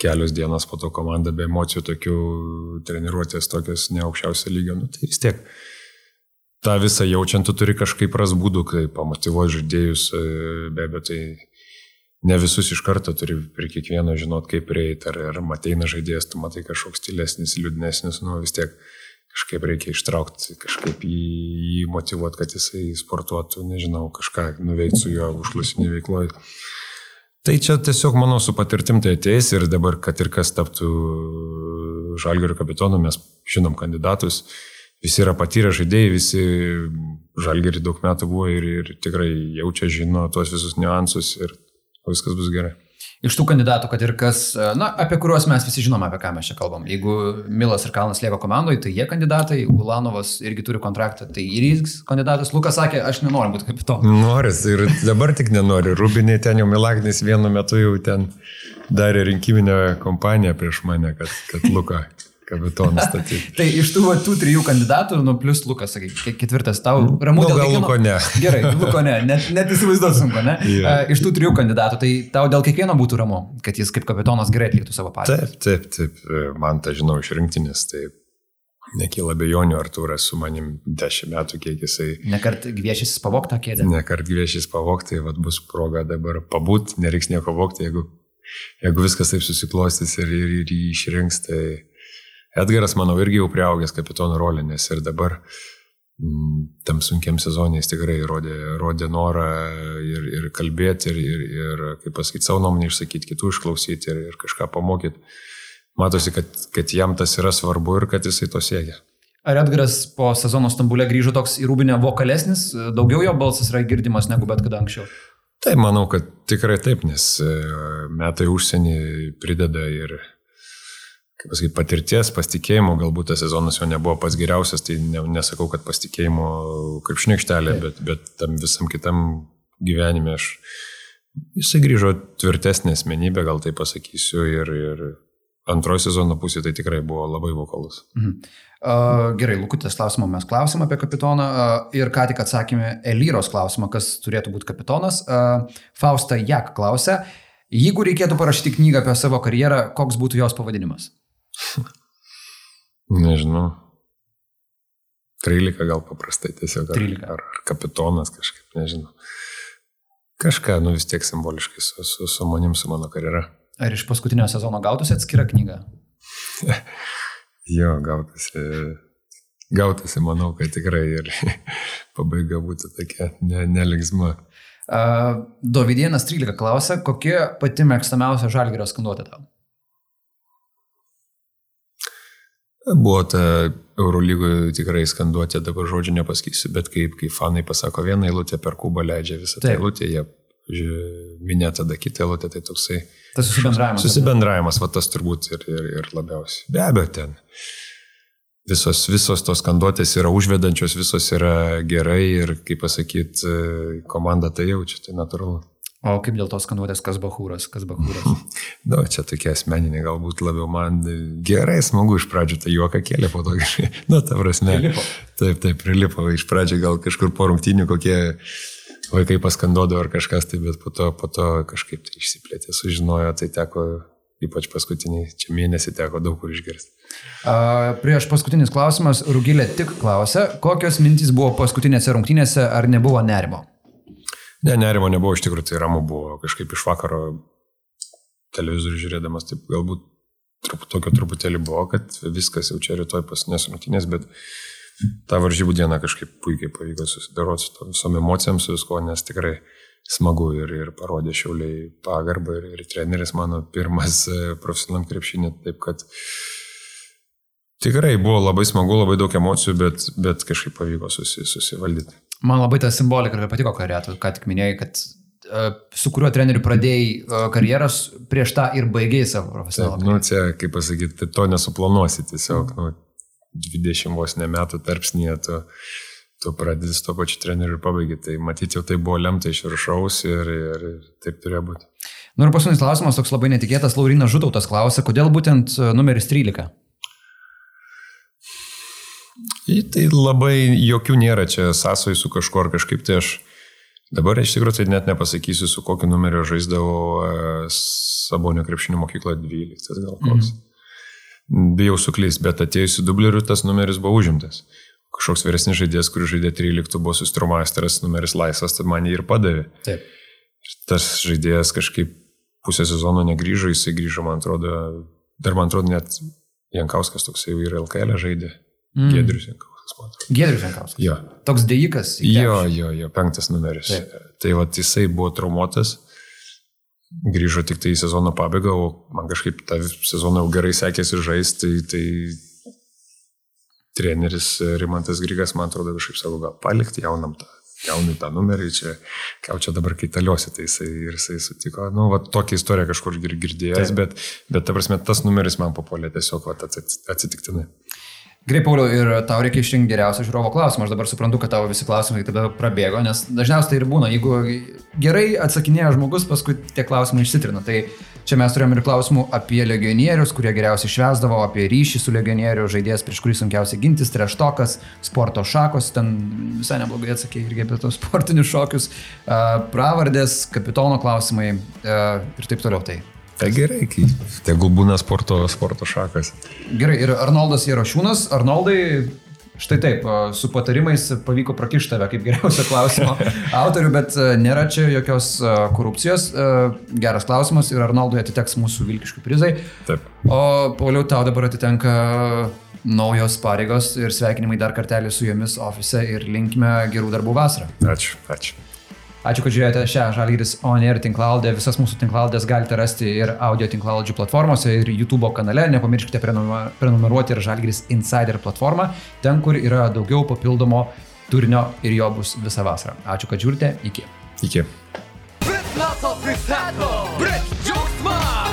kelios dienos po to komanda be emocijų, tokių treniruotės, tokios ne aukščiausio lygio, nu, tai vis tiek tą visą jaučiant, tu turi kažkaip ras būdų, kaip pamotivuoti žaidėjus, e, be abejo, tai ne visus iš karto turi prie kiekvieno žinot, kaip prieiti, ar, ar mateina žaidėjas, tu matai kažkoks stilesnis, liūdnesnis, nu vis tiek kažkaip reikia ištraukti, kažkaip jį, jį motivuoti, kad jisai sportuotų, nežinau, kažką nuveikti su juo užklasinį veikloje. Tai čia tiesiog, manau, su patirtim tai ateis ir dabar, kad ir kas taptų žalgerio kapitonu, mes žinom kandidatus, visi yra patyrę žaidėjai, visi žalgerį daug metų buvo ir, ir tikrai jaučia, žino tuos visus niuansus ir viskas bus gerai iš tų kandidatų, kad ir kas, na, apie kuriuos mes visi žinome, apie ką mes čia kalbam. Jeigu Milas ir Kalnas lieka komandoje, tai jie kandidatai, Ulanovas irgi turi kontraktą, tai ir jis kandidatas. Lukas sakė, aš nenoriu būti kapitonu. Noris ir dabar tik nenori. Rubinė ten jau Milagnis vienu metu jau ten darė rinkiminę kompaniją prieš mane, kad, kad Luka kapitoną statyti. tai iš tų, va, tų trijų kandidatų, nu, plus Lukas, sakai, ketvirtas tau, ramu nu, dėl kiekvieno. Luko ne. Gerai, Luko ne, net, net įsivaizduoti sunku, ne? Yeah. Iš tų trijų kandidatų, tai tau dėl kiekvieno būtų ramu, kad jis kaip kapitonas gerai atliktų savo pareigą. Taip, taip, taip, man tą žinau iš rinktinės, taip. Nekyla bejonių, Artūras su manim dešimt metų, kiek jisai. Nekart gviešisis pavogtą kėdę. Nekart gviešisis pavogti, tai bus proga dabar pabūt, nereiks nieko vogti, jeigu, jeigu viskas taip susiklostys ir, ir, ir jį išrinks, tai Edgaras, manau, irgi jau prieaugęs kapitono rolę, nes ir dabar mm, tam sunkiam sezoniais tikrai rodė, rodė norą ir, ir kalbėti, ir, ir, ir kaip pasakyti, savo nuomonę išsakyti, kitų išklausyti ir, ir kažką pamokyti. Matosi, kad, kad jam tas yra svarbu ir kad jisai to siekia. Ar Edgaras po sezono Stambulė grįžo toks į rūbinę vokalesnis, daugiau jo balsas yra girdimas negu bet kada anksčiau? Tai manau, kad tikrai taip, nes e, metai užsienį prideda ir, kaip pasakyti, patirties, pasitikėjimo, galbūt tas sezonas jo nebuvo pats geriausias, tai ne, nesakau, kad pasitikėjimo kaip šnekštelė, bet, bet tam visam kitam gyvenime aš, jisai grįžo tvirtesnė asmenybė, gal tai pasakysiu, ir, ir antrojo sezono pusė tai tikrai buvo labai vokalus. Mhm. Uh, gerai, Lukutės klausimą mes klausim apie kapitoną uh, ir ką tik atsakėme Elyros klausimą, kas turėtų būti kapitonas. Uh, Fausta Jak klausė, jeigu reikėtų parašyti knygą apie savo karjerą, koks būtų jos pavadinimas? Nežinau. 13 gal paprastai tiesiog. Ar, 13. Ar, ar kapitonas kažkaip, nežinau. Kažką, nu vis tiek simboliškai su, su, su manim, su mano karjera. Ar iš paskutinio sezono gautųsi atskira knyga? jo, gautųsi. Gautųsi, manau, kad tikrai ir pabaiga būtų tokia nelinksma. Uh, Dovydienas 13 klausia, kokia pati mėgstamiausia žalgerio skanduotė tau? Buvo ta Eurolygoje tikrai skanduotė, dabar žodžių nepasakysiu, bet kaip, kai fanai pasako vieną eilutę per kubą leidžia visą tą eilutę, jie minė tada kitą eilutę, tai toksai. Tas susibendravimas. Susibendravimas, va tas turbūt ir, ir, ir labiausiai. Be abejo, ten. Visos, visos tos skanduotės yra užvedančios, visos yra gerai ir, kaip pasakyti, komanda tai jaučia, tai natūralu. O kaip dėl tos skanduotės, kas bahūras, kas bahūras? Na, nu, čia tokie asmeniniai, galbūt labiau man gerai, smagu iš pradžių tą juoką kėlė po to kažkaip. Na, nu, ta prasme. Prilipo. Taip, taip, prilipo. Iš pradžių gal kažkur po rungtynių kokie vaikai paskanduodavo ar kažkas, tai bet po to, po to kažkaip tai išsiplėtė, sužinojo, tai teko, ypač paskutiniai, čia mėnesį teko daug kur išgirsti. Uh, prieš paskutinis klausimas, Rugilė tik klausė, kokios mintys buvo paskutinėse rungtynėse, ar nebuvo nerimo? Ne, nerimo nebuvo, iš tikrųjų tai ramu buvo. Kažkaip iš vakaro televizorių žiūrėdamas, taip galbūt trup, tokio truputėlį buvo, kad viskas jau čia rytoj pasinės rungtynės, bet tą varžybų dieną kažkaip puikiai pavyko susidaroti su visom emocijom, su visko, nes tikrai smagu ir, ir parodė šiauliai pagarbą ir, ir treneris mano pirmas e, profesionaliam krepšinį, taip kad Tikrai buvo labai smagu, labai daug emocijų, bet, bet kažkaip pavyko susi, susivaldyti. Man labai ta simbolika ir patiko karjetų, ką tik minėjai, kad uh, su kuriuo treneriu pradėjai uh, karjeras, prieš tą ir baigėjai savo profesionalą. Nu, čia, kaip pasakyti, to nesuplanuosi tiesiog, nu, 20 vos ne metų tarpsnėje tu, tu pradedi su to pačiu treneriu ir pabaigi. Tai matyti jau tai buvo lemta iš viršaus ir, ir taip turėjo būti. Nu ir paskutinis klausimas, toks labai netikėtas, Laurinas Žutautas klausė, kodėl būtent numeris 13? Tai labai jokių nėra čia sąsojų su kažkuo ar kažkaip tai aš dabar iš tikrųjų tai net nepasakysiu, su kokiu numeriu žaisdavau e, Sabonio krepšinio mokykloje 12 gal koks. Mhm. Bijau suklysti, bet atėjusi dubleriu tas numeris buvo užimtas. Kažkoks vyresnis žaidėjas, kuris žaidė 13, buvo sustrumasteras, numeris laisvas, tad man jį ir padavė. Taip. Ir tas žaidėjas kažkaip pusę sezono negryžo, jisai grįžo, man atrodo, dar man atrodo net Jankauskas toksai ir LKL žaidė. Mm. Gedrius Jankauskas, man atrodo. Gedrius Jankauskas. Jo. Toks dėjikas. Jo, jo, jo, penktas numeris. Taip. Tai va, jisai buvo traumuotas, grįžo tik tai į sezono pabaigą, o man kažkaip tą sezoną jau gerai sekėsi žaisti, tai, tai treneris Rimantas Grygas, man atrodo, kažkaip savo gal palikti jaunam tą jaunai tą numerį, čia, ką čia dabar kaitaliosi, tai jisai, ir jisai sutiko, nu, va, tokią istoriją kažkur girdėjęs, bet, bet, ta prasme, tas numeris man papuolė tiesiog va, atsitiktinai. Gerai, Pauliau, ir tau reikia išrinkti geriausią žiūrovo klausimą. Aš dabar suprantu, kad tavo visi klausimai tada prabėgo, nes dažniausiai tai ir būna. Jeigu gerai atsakinėja žmogus, paskui tie klausimai išsitrina. Tai čia mes turėjome ir klausimų apie legionierius, kurie geriausiai švesdavo, apie ryšį su legionieriu, žaidėjas, prieš kurį sunkiausiai gintis, treštokas, sporto šakos, ten visai neblogai atsakė irgi apie tos sportinius šokius, pravardės, kapitono klausimai ir taip toliau. Tai Tai gerai, tegul būna sporto, sporto šakas. Gerai, ir Arnoldas Jarošiūnas, Arnoldai, štai taip, su patarimais pavyko prakišti tave kaip geriausio klausimo autorių, bet nėra čia jokios korupcijos. Geras klausimas ir Arnoldui atiteks mūsų Vilkiškių prizai. Taip. O Pauliau, tau dabar atitenka naujos pareigos ir sveikinimai dar kartelį su jumis ofise ir linkime gerų darbų vasarą. Ačiū, ačiū. Ačiū, kad žiūrėjote šią Žalgiris On Air tinklaldę. Visas mūsų tinklaldės galite rasti ir audio tinklaldžių platformose, ir YouTube kanale. Nepamirškite prenumeruoti ir Žalgiris Insider platformą, ten, kur yra daugiau papildomo turinio ir jo bus visą vasarą. Ačiū, kad žiūrite. Iki. Iki. Internet